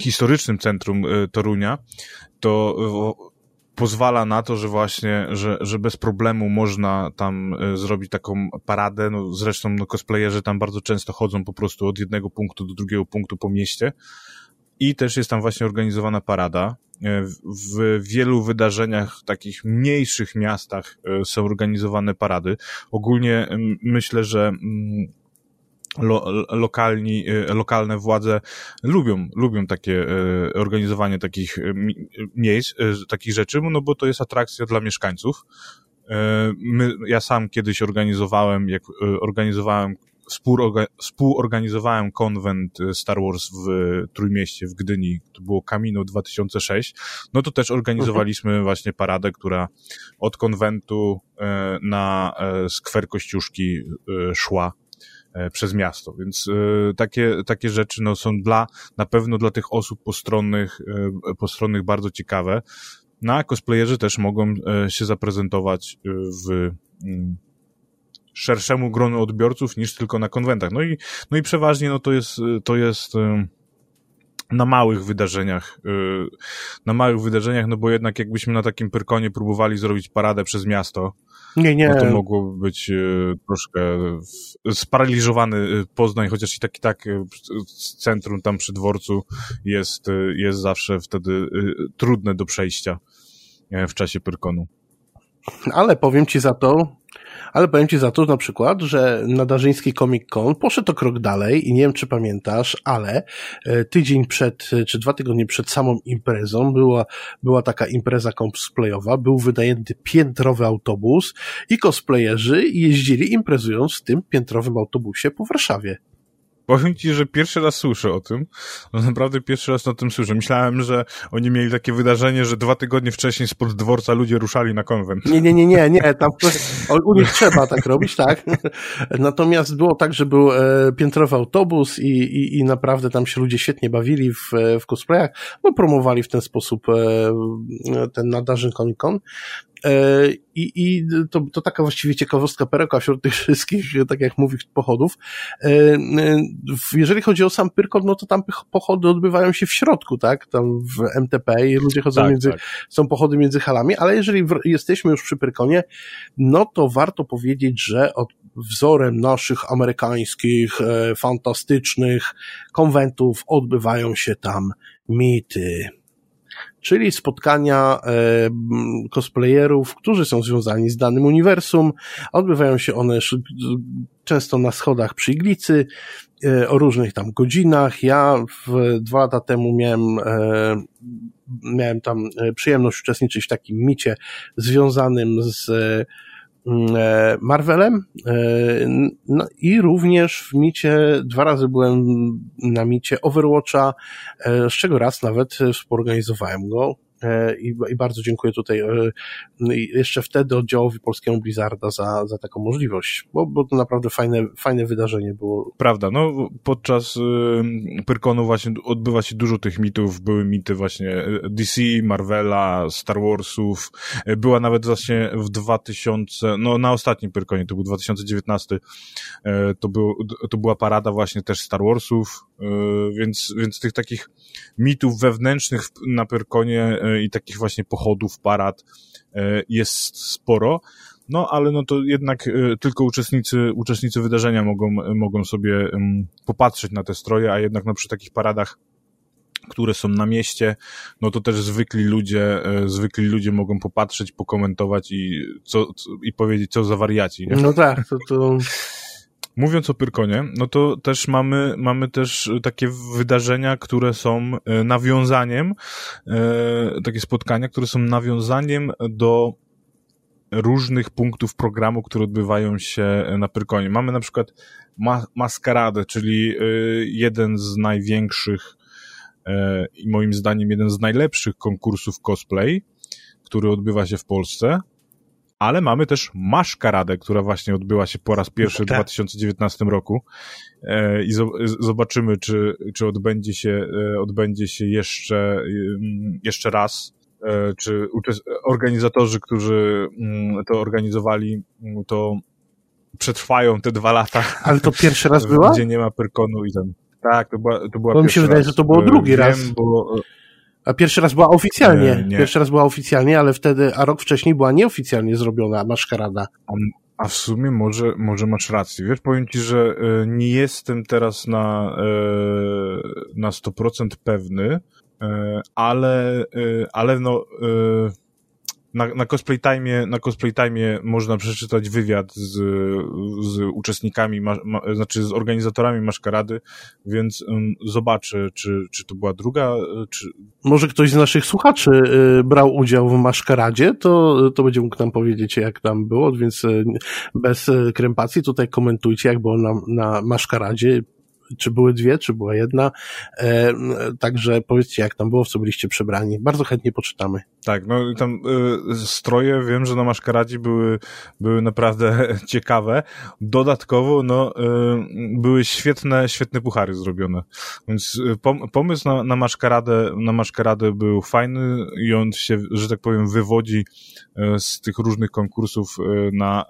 historycznym centrum Torunia, to pozwala na to, że właśnie, że, że bez problemu można tam e, zrobić taką paradę, no zresztą no, cosplayerzy tam bardzo często chodzą po prostu od jednego punktu do drugiego punktu po mieście i też jest tam właśnie organizowana parada. E, w wielu wydarzeniach, takich mniejszych miastach e, są organizowane parady. Ogólnie myślę, że lo, lokalni, y, lokalne władze lubią, lubią takie y, organizowanie takich y, miejsc, takich rzeczy, no bo to jest atrakcja dla mieszkańców. My, ja sam kiedyś organizowałem, jak organizowałem współorganizowałem konwent Star Wars w Trójmieście, w Gdyni, to było Camino 2006, no to też organizowaliśmy mhm. właśnie paradę, która od konwentu na skwer Kościuszki szła przez miasto, więc takie, takie rzeczy no, są dla, na pewno dla tych osób postronnych, postronnych bardzo ciekawe. No a cosplayerzy też mogą się zaprezentować w mm, szerszemu gronu odbiorców niż tylko na konwentach. No i, no i przeważnie no to jest, to jest na małych wydarzeniach, na małych wydarzeniach, no bo jednak jakbyśmy na takim Pyrkonie próbowali zrobić paradę przez miasto, nie, nie. no to mogłoby być troszkę sparaliżowany Poznań, chociaż i tak i tak centrum tam przy dworcu jest, jest zawsze wtedy trudne do przejścia w czasie Pyrkonu. Ale powiem ci za to, ale powiem Ci za to na przykład, że na Darzyński Comic Con poszedł o krok dalej i nie wiem, czy pamiętasz, ale e, tydzień przed, czy dwa tygodnie przed samą imprezą była, była taka impreza cosplayowa, był wynajęty piętrowy autobus i cosplayerzy jeździli imprezując w tym piętrowym autobusie po Warszawie. Powiem ci, że pierwszy raz słyszę o tym. No naprawdę pierwszy raz o tym słyszę. Myślałem, że oni mieli takie wydarzenie, że dwa tygodnie wcześniej spod dworca ludzie ruszali na konwent. Nie, nie, nie, nie, nie. Tam u nich trzeba tak robić, tak. [LAUGHS] Natomiast było tak, że był e, piętrowy autobus i, i, i naprawdę tam się ludzie świetnie bawili w, w cosplayach. No promowali w ten sposób e, ten nadarzyn Comic Con. E, I, i to, to taka właściwie ciekawostka perełka wśród tych wszystkich, [LAUGHS] tak jak mówisz, pochodów. E, jeżeli chodzi o sam Pyrkon, no to tam pochody odbywają się w środku, tak? Tam w MTP i ludzie chodzą tak, między, tak. są pochody między halami, ale jeżeli jesteśmy już przy Pyrkonie, no to warto powiedzieć, że od wzorem naszych amerykańskich, e, fantastycznych konwentów odbywają się tam mity czyli spotkania e, cosplayerów, którzy są związani z danym uniwersum. Odbywają się one często na schodach przy iglicy, e, o różnych tam godzinach. Ja w, dwa lata temu miałem, e, miałem tam przyjemność uczestniczyć w takim micie związanym z e, Marvelem e, no i również w micie, dwa razy byłem na micie Overwatcha, e, z czego raz nawet współorganizowałem go. E, i, i bardzo dziękuję tutaj e, jeszcze wtedy oddziałowi polskiemu Blizzarda za, za taką możliwość, bo, bo to naprawdę fajne, fajne wydarzenie było. Prawda, no podczas y, Pyrkonu właśnie odbywa się dużo tych mitów, były mity właśnie DC, Marvela, Star Warsów, była nawet właśnie w 2000, no na ostatnim Pyrkonie, to był 2019, to, był, to była parada właśnie też Star Warsów, więc, więc tych takich mitów wewnętrznych na Pyrkonie i takich właśnie pochodów, parad e, jest sporo. No, ale no to jednak e, tylko uczestnicy, uczestnicy wydarzenia mogą, mogą sobie popatrzeć na te stroje, a jednak no przy takich paradach które są na mieście, no to też zwykli ludzie, e, zwykli ludzie mogą popatrzeć, pokomentować i, co, i powiedzieć, co za wariaci. Nie? No tak, to, to Mówiąc o Pyrkonie, no to też mamy, mamy też takie wydarzenia, które są e, nawiązaniem, e, takie spotkania, które są nawiązaniem do różnych punktów programu, które odbywają się na Pyrkonie. Mamy na przykład ma Maskaradę, czyli e, jeden z największych i moim zdaniem jeden z najlepszych konkursów cosplay, który odbywa się w Polsce ale mamy też Maszkaradę, która właśnie odbyła się po raz pierwszy w 2019 tak. roku e, i zobaczymy, czy, czy odbędzie się, e, odbędzie się jeszcze, jeszcze raz, e, czy organizatorzy, którzy mm, to organizowali, mm, to przetrwają te dwa lata. Ale to pierwszy raz [LAUGHS] była? Gdzie nie ma Pyrkonu i ten. Tak, to była, to była Bo mi się wydaje, raz. że to było drugi Wiem, raz. Bo a pierwszy raz była oficjalnie. E, nie. Pierwszy raz była oficjalnie, ale wtedy, a rok wcześniej była nieoficjalnie zrobiona maszkarada. A, a w sumie może, może masz rację. Wiesz, powiem ci, że e, nie jestem teraz na, e, na 100% pewny, ale, ale no, na, na cosplay time, na cosplay time można przeczytać wywiad z, z uczestnikami, ma, ma, znaczy z organizatorami maszkarady, więc um, zobaczę, czy, czy to była druga, czy... Może ktoś z naszych słuchaczy y, brał udział w maszkaradzie, to, to będzie mógł nam powiedzieć, jak tam było, więc y, bez y, krępacji tutaj komentujcie, jak było na, na maszkaradzie, czy były dwie, czy była jedna. E, także powiedzcie, jak tam było, w co byliście przebrani. Bardzo chętnie poczytamy. Tak, no tam y, stroje, wiem, że na maszkaradzie były, były naprawdę [LAUGHS] ciekawe. Dodatkowo, no, y, były świetne, świetne puchary zrobione. Więc y, pom pomysł na, na maszkaradę, na maszkaradę był fajny i on się, że tak powiem, wywodzi z tych różnych konkursów na,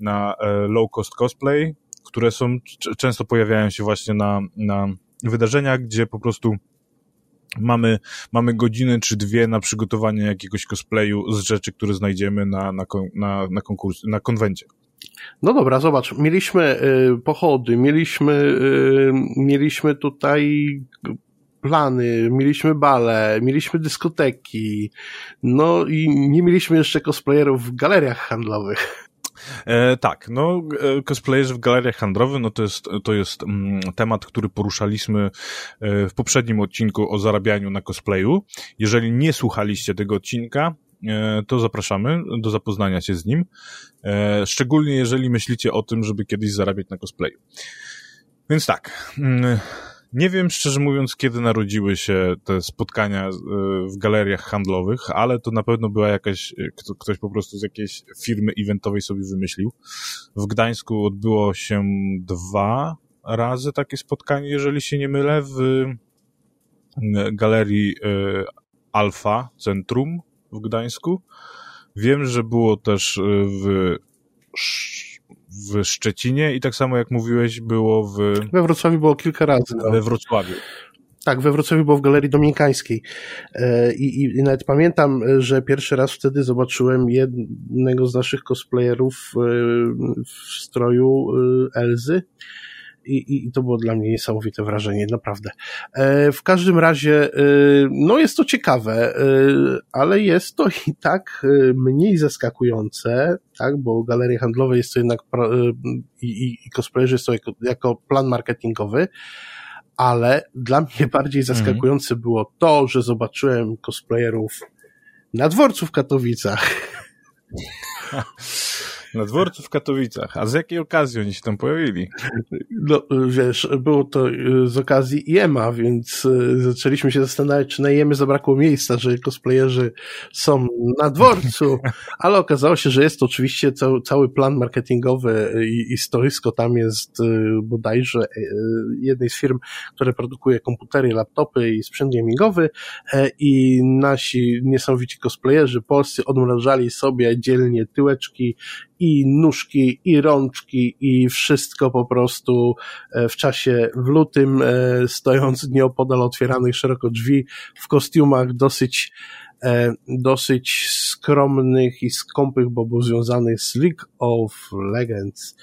na low cost cosplay, które są, często pojawiają się właśnie na, na wydarzeniach, gdzie po prostu mamy, mamy godzinę czy dwie na przygotowanie jakiegoś cosplayu z rzeczy, które znajdziemy na, na, na, na konkurs, na konwencie. No dobra, zobacz, mieliśmy y, pochody, mieliśmy, y, mieliśmy tutaj plany, mieliśmy bale, mieliśmy dyskoteki, no i nie mieliśmy jeszcze cosplayerów w galeriach handlowych. E, tak, no e, cosplayerzy w galeriach handlowych, no to jest, to jest mm, temat, który poruszaliśmy e, w poprzednim odcinku o zarabianiu na cosplayu. Jeżeli nie słuchaliście tego odcinka, e, to zapraszamy do zapoznania się z nim. E, szczególnie jeżeli myślicie o tym, żeby kiedyś zarabiać na cosplayu. Więc tak, mm, nie wiem, szczerze mówiąc, kiedy narodziły się te spotkania e, w galeriach handlowych, ale to na pewno była jakaś, e, ktoś po prostu z jakiejś firmy eventowej sobie wymyślił. W Gdańsku odbyło się dwa razy takie spotkanie, jeżeli się nie mylę, w e, galerii Alfa Centrum w Gdańsku. Wiem, że było też w w Szczecinie i tak samo jak mówiłeś było w... We Wrocławiu było kilka razy. No. We Wrocławiu. Tak, we Wrocławiu było w Galerii Dominikańskiej. E, I, I, nawet pamiętam, że pierwszy raz wtedy zobaczyłem jednego z naszych cosplayerów e, w stroju e, Elzy i, i to było dla mnie niesamowite wrażenie, naprawdę. E, w każdym razie, e, no jest to ciekawe, e, ale jest to i tak mniej zaskakujące, tak, bo galerie handlowe jest to jednak i, i cosplayerzy jest to jako, jako plan marketingowy, ale dla mnie bardziej mhm. zaskakujące było to, że zobaczyłem cosplayerów na dworcu w Katowicach. [LAUGHS] Na dworcu w Katowicach. A z jakiej okazji oni się tam pojawili? No, wiesz, było to y, z okazji IEMA, więc y, zaczęliśmy się zastanawiać, czy na IEMie zabrakło miejsca, że cosplayerzy są na dworcu, [LAUGHS] ale okazało się, że jest to oczywiście cały, cały plan marketingowy i, i stoisko tam jest y, bodajże jednej z firm, które produkuje komputery, laptopy i sprzęt gamingowy e, i nasi niesamowici cosplayerzy polscy odmrażali sobie dzielnie tyłeczki i nóżki, i rączki, i wszystko po prostu e, w czasie w lutym, e, stojąc nieopodal otwieranych szeroko drzwi, w kostiumach dosyć e, dosyć skromnych i skąpych, bo był związany z League of Legends,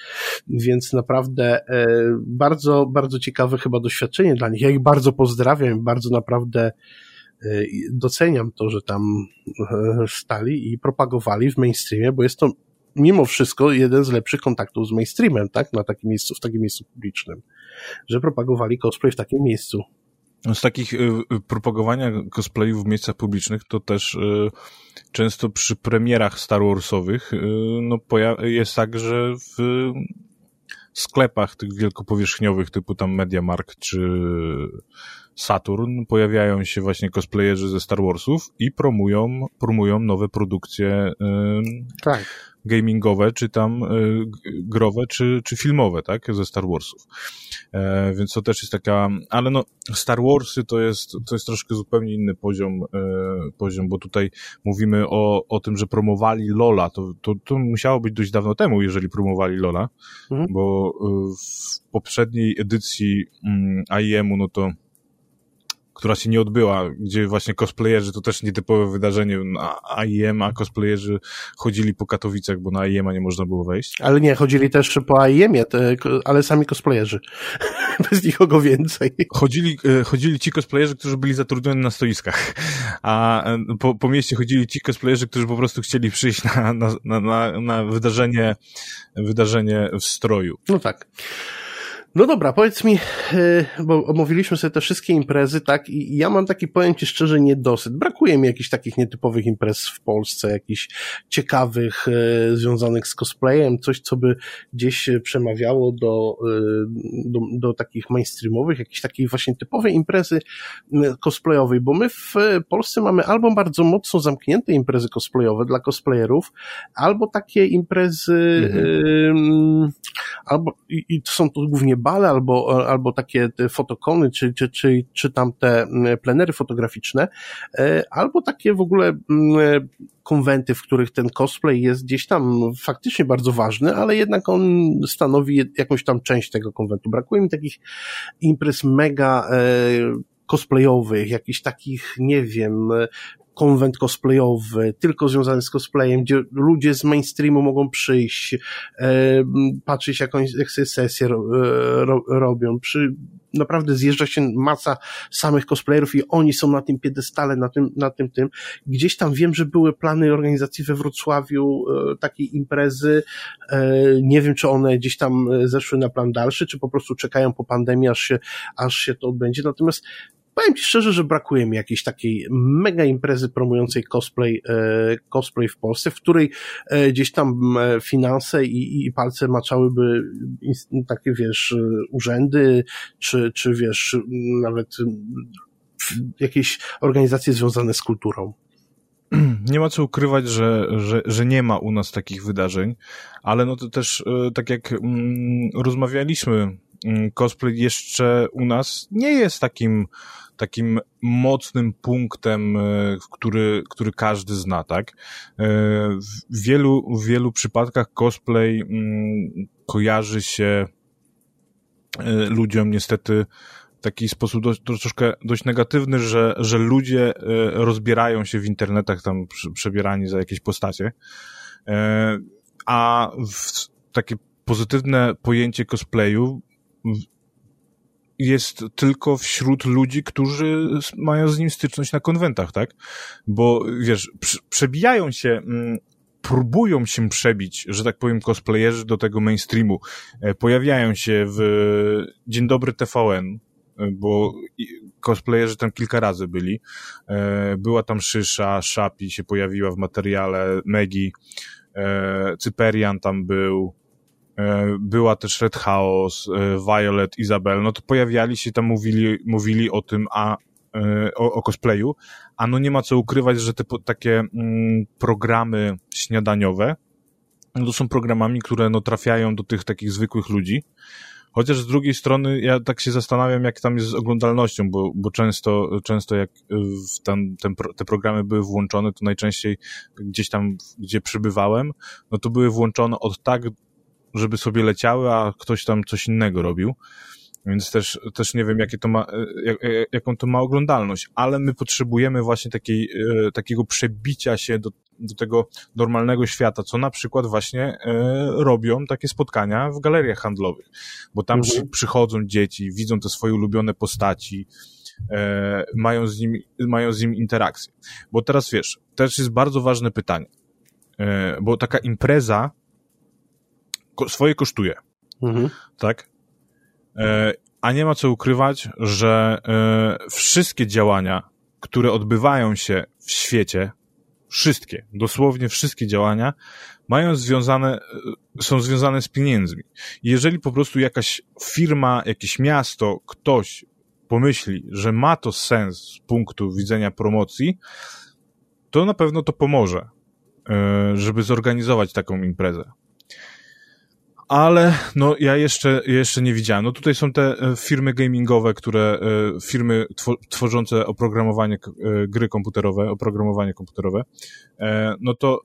więc naprawdę bardzo, bardzo ciekawe chyba doświadczenie dla nich. Ja ich bardzo pozdrawiam, bardzo naprawdę doceniam to, że tam stali i propagowali w mainstreamie, bo jest to mimo wszystko jeden z lepszych kontaktów z mainstreamem, tak, na takim miejscu, w takim miejscu publicznym, że propagowali cosplay w takim miejscu. Z takich y, y propagowania cosplayów w miejscach publicznych to też y, często przy premierach Star Warsowych y, no, jest tak, że w sklepach tych wielkopowierzchniowych typu tam MediaMarkt czy Saturn pojawiają się właśnie cosplayerzy ze Star Warsów i promują, promują nowe produkcje y, tak gamingowe, czy tam y, growe, czy, czy filmowe, tak, ze Star Warsów. E, więc to też jest taka, ale no, Star Warsy to jest, to jest troszkę zupełnie inny poziom, e, poziom, bo tutaj mówimy o, o tym, że promowali Lola, to, to, to musiało być dość dawno temu, jeżeli promowali Lola, mhm. bo y, w poprzedniej edycji mm, IEM-u, no to która się nie odbyła, gdzie właśnie cosplayerzy, to też nietypowe wydarzenie na AIM, a cosplayerzy chodzili po Katowicach, bo na AIM nie można było wejść. Ale nie, chodzili też po AIM-ie, ale sami cosplayerzy. [LAUGHS] Bez nikogo więcej. Chodzili, e, chodzili ci cosplayerzy, którzy byli zatrudnieni na stoiskach, a e, po, po mieście chodzili ci cosplayerzy, którzy po prostu chcieli przyjść na, na, na, na wydarzenie, wydarzenie w stroju. No tak. No dobra, powiedz mi, e, bo omówiliśmy sobie te wszystkie imprezy, tak, i ja mam taki, powiem Ci szczerze, niedosyt. Brakuje mi jakichś takich nietypowych imprez w Polsce, jakichś ciekawych, e, związanych z cosplayem, coś, co by gdzieś przemawiało do, do, do takich mainstreamowych, jakiejś takiej właśnie typowej imprezy cosplayowej, bo my w Polsce mamy albo bardzo mocno zamknięte imprezy cosplayowe dla cosplayerów, albo takie imprezy, mhm. albo, i, i to są to głównie bale albo, albo takie fotokony, czy, czy, czy, czy tam te plenery fotograficzne, e, albo takie w ogóle konwenty, w których ten cosplay jest gdzieś tam faktycznie bardzo ważny, ale jednak on stanowi jakąś tam część tego konwentu. Brakuje mi takich imprez mega e, cosplayowych, jakichś takich, nie wiem, konwent cosplayowy, tylko związany z cosplayem, gdzie ludzie z mainstreamu mogą przyjść, e, patrzeć jak sobie sesję ro, e, ro, robią. Przy, naprawdę zjeżdża się masa samych cosplayerów i oni są na tym piedestale, na tym, na tym, tym. Gdzieś tam wiem, że były plany organizacji we Wrocławiu e, takiej imprezy. E, nie wiem, czy one gdzieś tam zeszły na plan dalszy, czy po prostu czekają po pandemii, aż się, aż się to odbędzie. Natomiast powiem Ci szczerze, że brakuje mi jakiejś takiej mega imprezy promującej cosplay, e, cosplay w Polsce, w której e, gdzieś tam e, finanse i, i palce maczałyby takie, wiesz, urzędy, czy, czy wiesz, nawet jakieś organizacje związane z kulturą. Nie ma co ukrywać, że, że, że nie ma u nas takich wydarzeń, ale no to też, tak jak mm, rozmawialiśmy, cosplay jeszcze u nas nie jest takim takim mocnym punktem, e, który, który każdy zna, tak? E, w wielu, w wielu przypadkach cosplay mm, kojarzy się e, ludziom niestety taki sposób dość, dość negatywny, że, że ludzie rozbierają się w internetach tam przebierani za jakieś postacie, a takie pozytywne pojęcie cosplayu jest tylko wśród ludzi, którzy mają z nim styczność na konwentach, tak? Bo wiesz, przebijają się, mm, próbują się przebić, że tak powiem, cosplayerzy do tego mainstreamu. E, pojawiają się w Dzień Dobry TVN, e, bo cosplayerzy tam kilka razy byli. E, była tam Szysza, Szapi się pojawiła w materiale, Megi, Cyperian tam był, była też Red Chaos, e, Violet, Isabel, no to pojawiali się tam, mówili, mówili o tym, a e, o, o cosplayu, a no nie ma co ukrywać, że te takie mm, programy śniadaniowe, no to są programami, które no trafiają do tych takich zwykłych ludzi, Chociaż z drugiej strony ja tak się zastanawiam, jak tam jest z oglądalnością, bo, bo często, często jak w ten, ten, te programy były włączone, to najczęściej gdzieś tam, gdzie przybywałem, no to były włączone od tak żeby sobie leciały, a ktoś tam coś innego robił. Więc też, też nie wiem, jakie to ma, e, jak, e, jaką to ma oglądalność, ale my potrzebujemy właśnie takiej, e, takiego przebicia się do, do tego normalnego świata, co na przykład właśnie robią takie spotkania w galeriach handlowych, bo tam mhm. przy, przychodzą dzieci, widzą te swoje ulubione postaci, mają z nim, mają z nim interakcję. Bo teraz wiesz, też jest bardzo ważne pytanie, bo taka impreza swoje kosztuje. Mhm. Tak? E, a nie ma co ukrywać, że e, wszystkie działania, które odbywają się w świecie, wszystkie, dosłownie wszystkie działania, mają związane, e, są związane z pieniędzmi. Jeżeli po prostu jakaś firma, jakieś miasto, ktoś pomyśli, że ma to sens z punktu widzenia promocji, to na pewno to pomoże, żeby zorganizować taką imprezę ale no ja jeszcze, jeszcze nie widziałem. No tutaj są te e, firmy gamingowe, które, e, firmy tworzące oprogramowanie e, gry komputerowe, oprogramowanie komputerowe, no to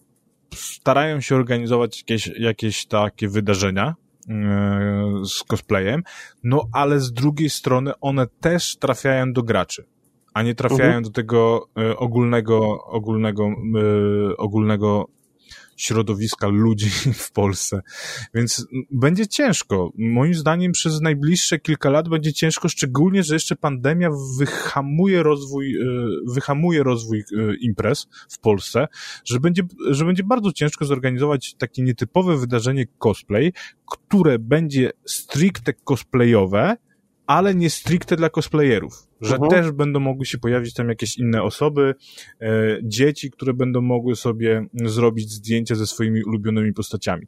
starają się organizować jakieś, jakieś takie wydarzenia, z cosplayem, no ale z drugiej strony one też trafiają do graczy. a nie trafiają mhm. do tego ogólnego, ogólnego, ogólnego środowiska ludzi [LAUGHS] w Polsce. Więc będzie ciężko. Moim zdaniem przez najbliższe kilka lat będzie ciężko, szczególnie, że jeszcze pandemia wyhamuje rozwój, e, wyhamuje rozwój e, imprez w Polsce, że będzie, że będzie bardzo ciężko zorganizować takie nietypowe wydarzenie cosplay, które będzie stricte cosplayowe, ale nie stricte dla cosplayerów, że uh mhm. -huh. też będą mogły się pojawić tam jakieś inne osoby, e, dzieci, które będą mogły sobie zrobić zdjęcia ze swoimi ulubionymi postaciami.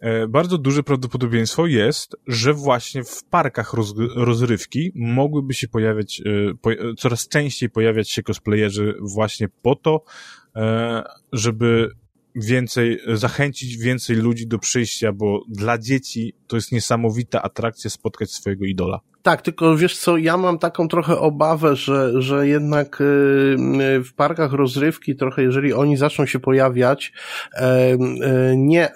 E, bardzo duże prawdopodobieństwo jest, że właśnie w parkach roz, rozrywki mogłyby się pojawiać, e, po, coraz częściej pojawiać się cosplayerzy właśnie po to, e, żeby więcej, zachęcić więcej ludzi do przyjścia, bo dla dzieci to jest niesamowita atrakcja spotkać swojego idola. Tak, tylko wiesz co, ja mam taką trochę obawę, że, że jednak y, y, w parkach rozrywki trochę, jeżeli oni zaczną się pojawiać, e, nie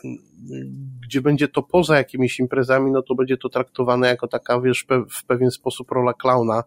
gdzie będzie to poza jakimiś imprezami, no to będzie to traktowane jako taka, wiesz, pe w pewien sposób rola klauna,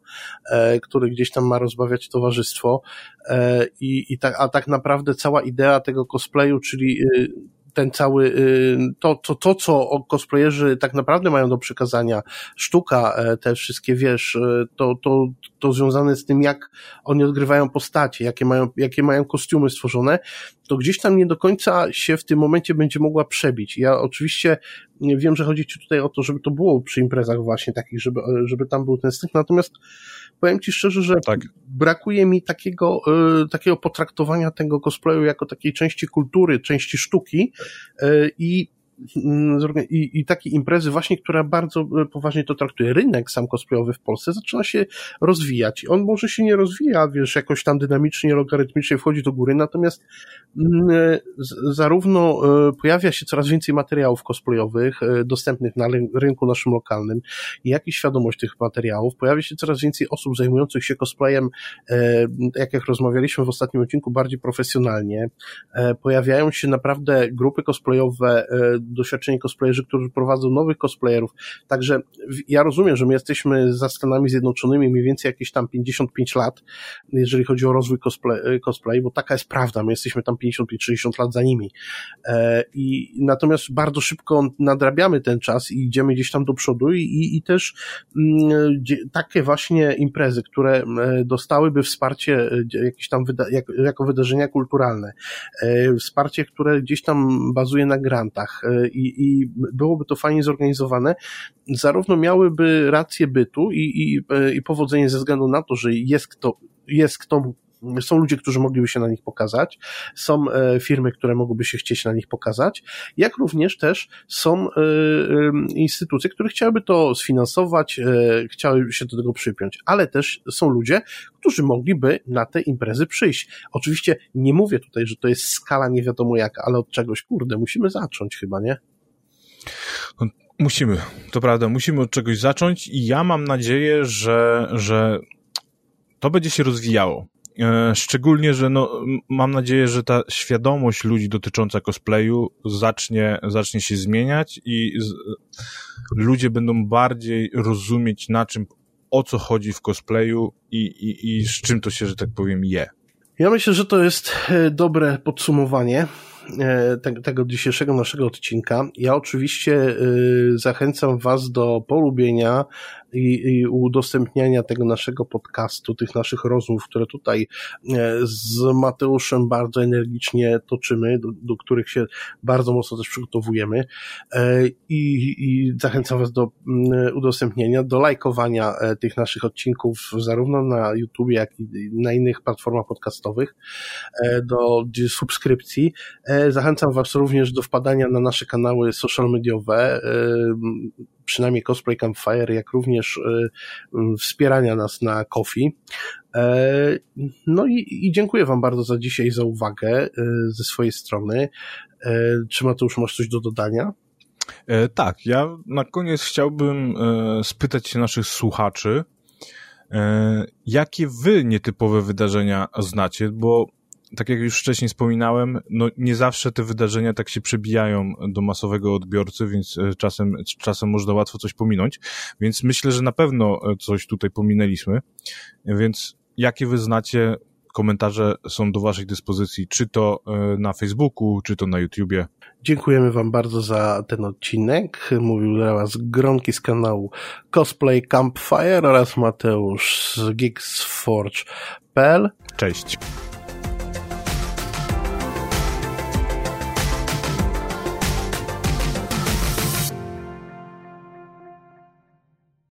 e, który gdzieś tam ma rozbawiać towarzystwo. E, i, i tak, a tak naprawdę cała idea tego cosplayu, czyli y, ten cały, y, to, to, to, co cosplayerzy tak naprawdę mają do przekazania, sztuka, e, te wszystkie, wiesz, e, to, to, to związane z tym, jak oni odgrywają postacie, jakie mają, jakie mają kostiumy stworzone, to gdzieś tam nie do końca się w tym momencie będzie mogła przebić. Ja oczywiście wiem, że chodzi ci tutaj o to, żeby to było przy imprezach właśnie takich, żeby, żeby tam był ten styk, natomiast powiem ci szczerze, że tak. brakuje mi takiego, y, takiego potraktowania tego cosplayu jako takiej części kultury, części sztuki y, i i, i takie imprezy właśnie, która bardzo e, poważnie to traktuje. Rynek sam cosplayowy w Polsce zaczyna się rozwijać. On może się nie rozwija, wiesz, jakoś tam dynamicznie, logarytmicznie wchodzi do góry, natomiast mm, e, zarówno e, pojawia się coraz więcej materiałów cosplayowych dostępnych na rynku naszym lokalnym, jak i świadomość tych materiałów. Pojawia się coraz więcej osób zajmujących się cosplayem, tak jak rozmawialiśmy w ostatnim odcinku, bardziej profesjonalnie. Pojawiają się naprawdę grupy cosplayowe doświadczeni cosplayerzy, którzy prowadzą nowych cosplayerów. Także ja rozumiem, że my jesteśmy za Stanami Zjednoczonymi mniej więcej jakieś tam 55 lat, jeżeli chodzi o rozwój cosplay, cosplay bo taka jest prawda, my jesteśmy tam 55-60 lat za nimi. E, I natomiast bardzo szybko nadrabiamy ten czas i idziemy gdzieś tam do przodu i, i, też mm, takie właśnie imprezy, które e, dostałyby wsparcie e, jakieś tam wyda jako wydarzenia kulturalne, wsparcie, które gdzieś tam bazuje na grantach, i, i byłoby to fajnie zorganizowane, zarówno miałyby rację bytu i, i, i powodzenie ze względu na to, że jest kto, jest kto są ludzie, którzy mogliby się na nich pokazać, są e, firmy, które mogłyby się chcieć na nich pokazać, jak również też są e, e, instytucje, które chciałyby to sfinansować, chciałyby się do tego przypiąć, ale też są ludzie, którzy mogliby na te imprezy przyjść. Oczywiście nie mówię tutaj, że to jest skala nie wiadomo jaka, ale od czegoś, kurde, musimy zacząć chyba, nie? No, musimy, to prawda, musimy od czegoś zacząć i ja mam nadzieję, że, że to będzie się rozwijało. E, szczególnie, że no, mam nadzieję, że ta świadomość ludzi dotycząca cosplayu zacznie, zacznie się zmieniać i z, ludzie będą bardziej rozumieć na czym, o co chodzi w cosplayu i, i, i z czym to się, że tak powiem, je. Ja myślę, że to jest e, dobre podsumowanie e, tego dzisiejszego naszego odcinka. Ja oczywiście zachęcam Was do polubienia, i, i udostępniania tego naszego podcastu, tych naszych rozmów, które tutaj e, z Mateuszem bardzo energicznie toczymy, do, do których się bardzo mocno też przygotowujemy e, i, i zachęcam Was do udostępnienia, do lajkowania e, tych naszych odcinków zarówno na YouTube, jak i na innych platformach podcastowych, do subskrypcji. Zachęcam Was również do wpadania na nasze kanały social mediowe, przynajmniej Cosplay Campfire, jak również e, wspierania nas na Kofi. E, no i, i dziękuję Wam bardzo za dzisiaj, za uwagę e, ze swojej strony. Czy Mateusz, masz coś do dodania? E, tak, ja na koniec chciałbym e, spytać się naszych słuchaczy, e, jakie wy nietypowe wydarzenia znacie, bo tak jak już wcześniej wspominałem, no nie zawsze te wydarzenia tak się przebijają do masowego odbiorcy, więc e, czasem, czasem można łatwo coś pominąć, więc myślę, że na pewno e, coś tutaj pominęliśmy, więc jakie wy znacie komentarze są do waszej dyspozycji, czy to e, na Facebooku, czy to na YouTubie. Dziękujemy wam bardzo za ten odcinek. Mówił dla was Gronki z kanału Cosplay Campfire oraz Mateusz z Geeksforge.pl. Cześć.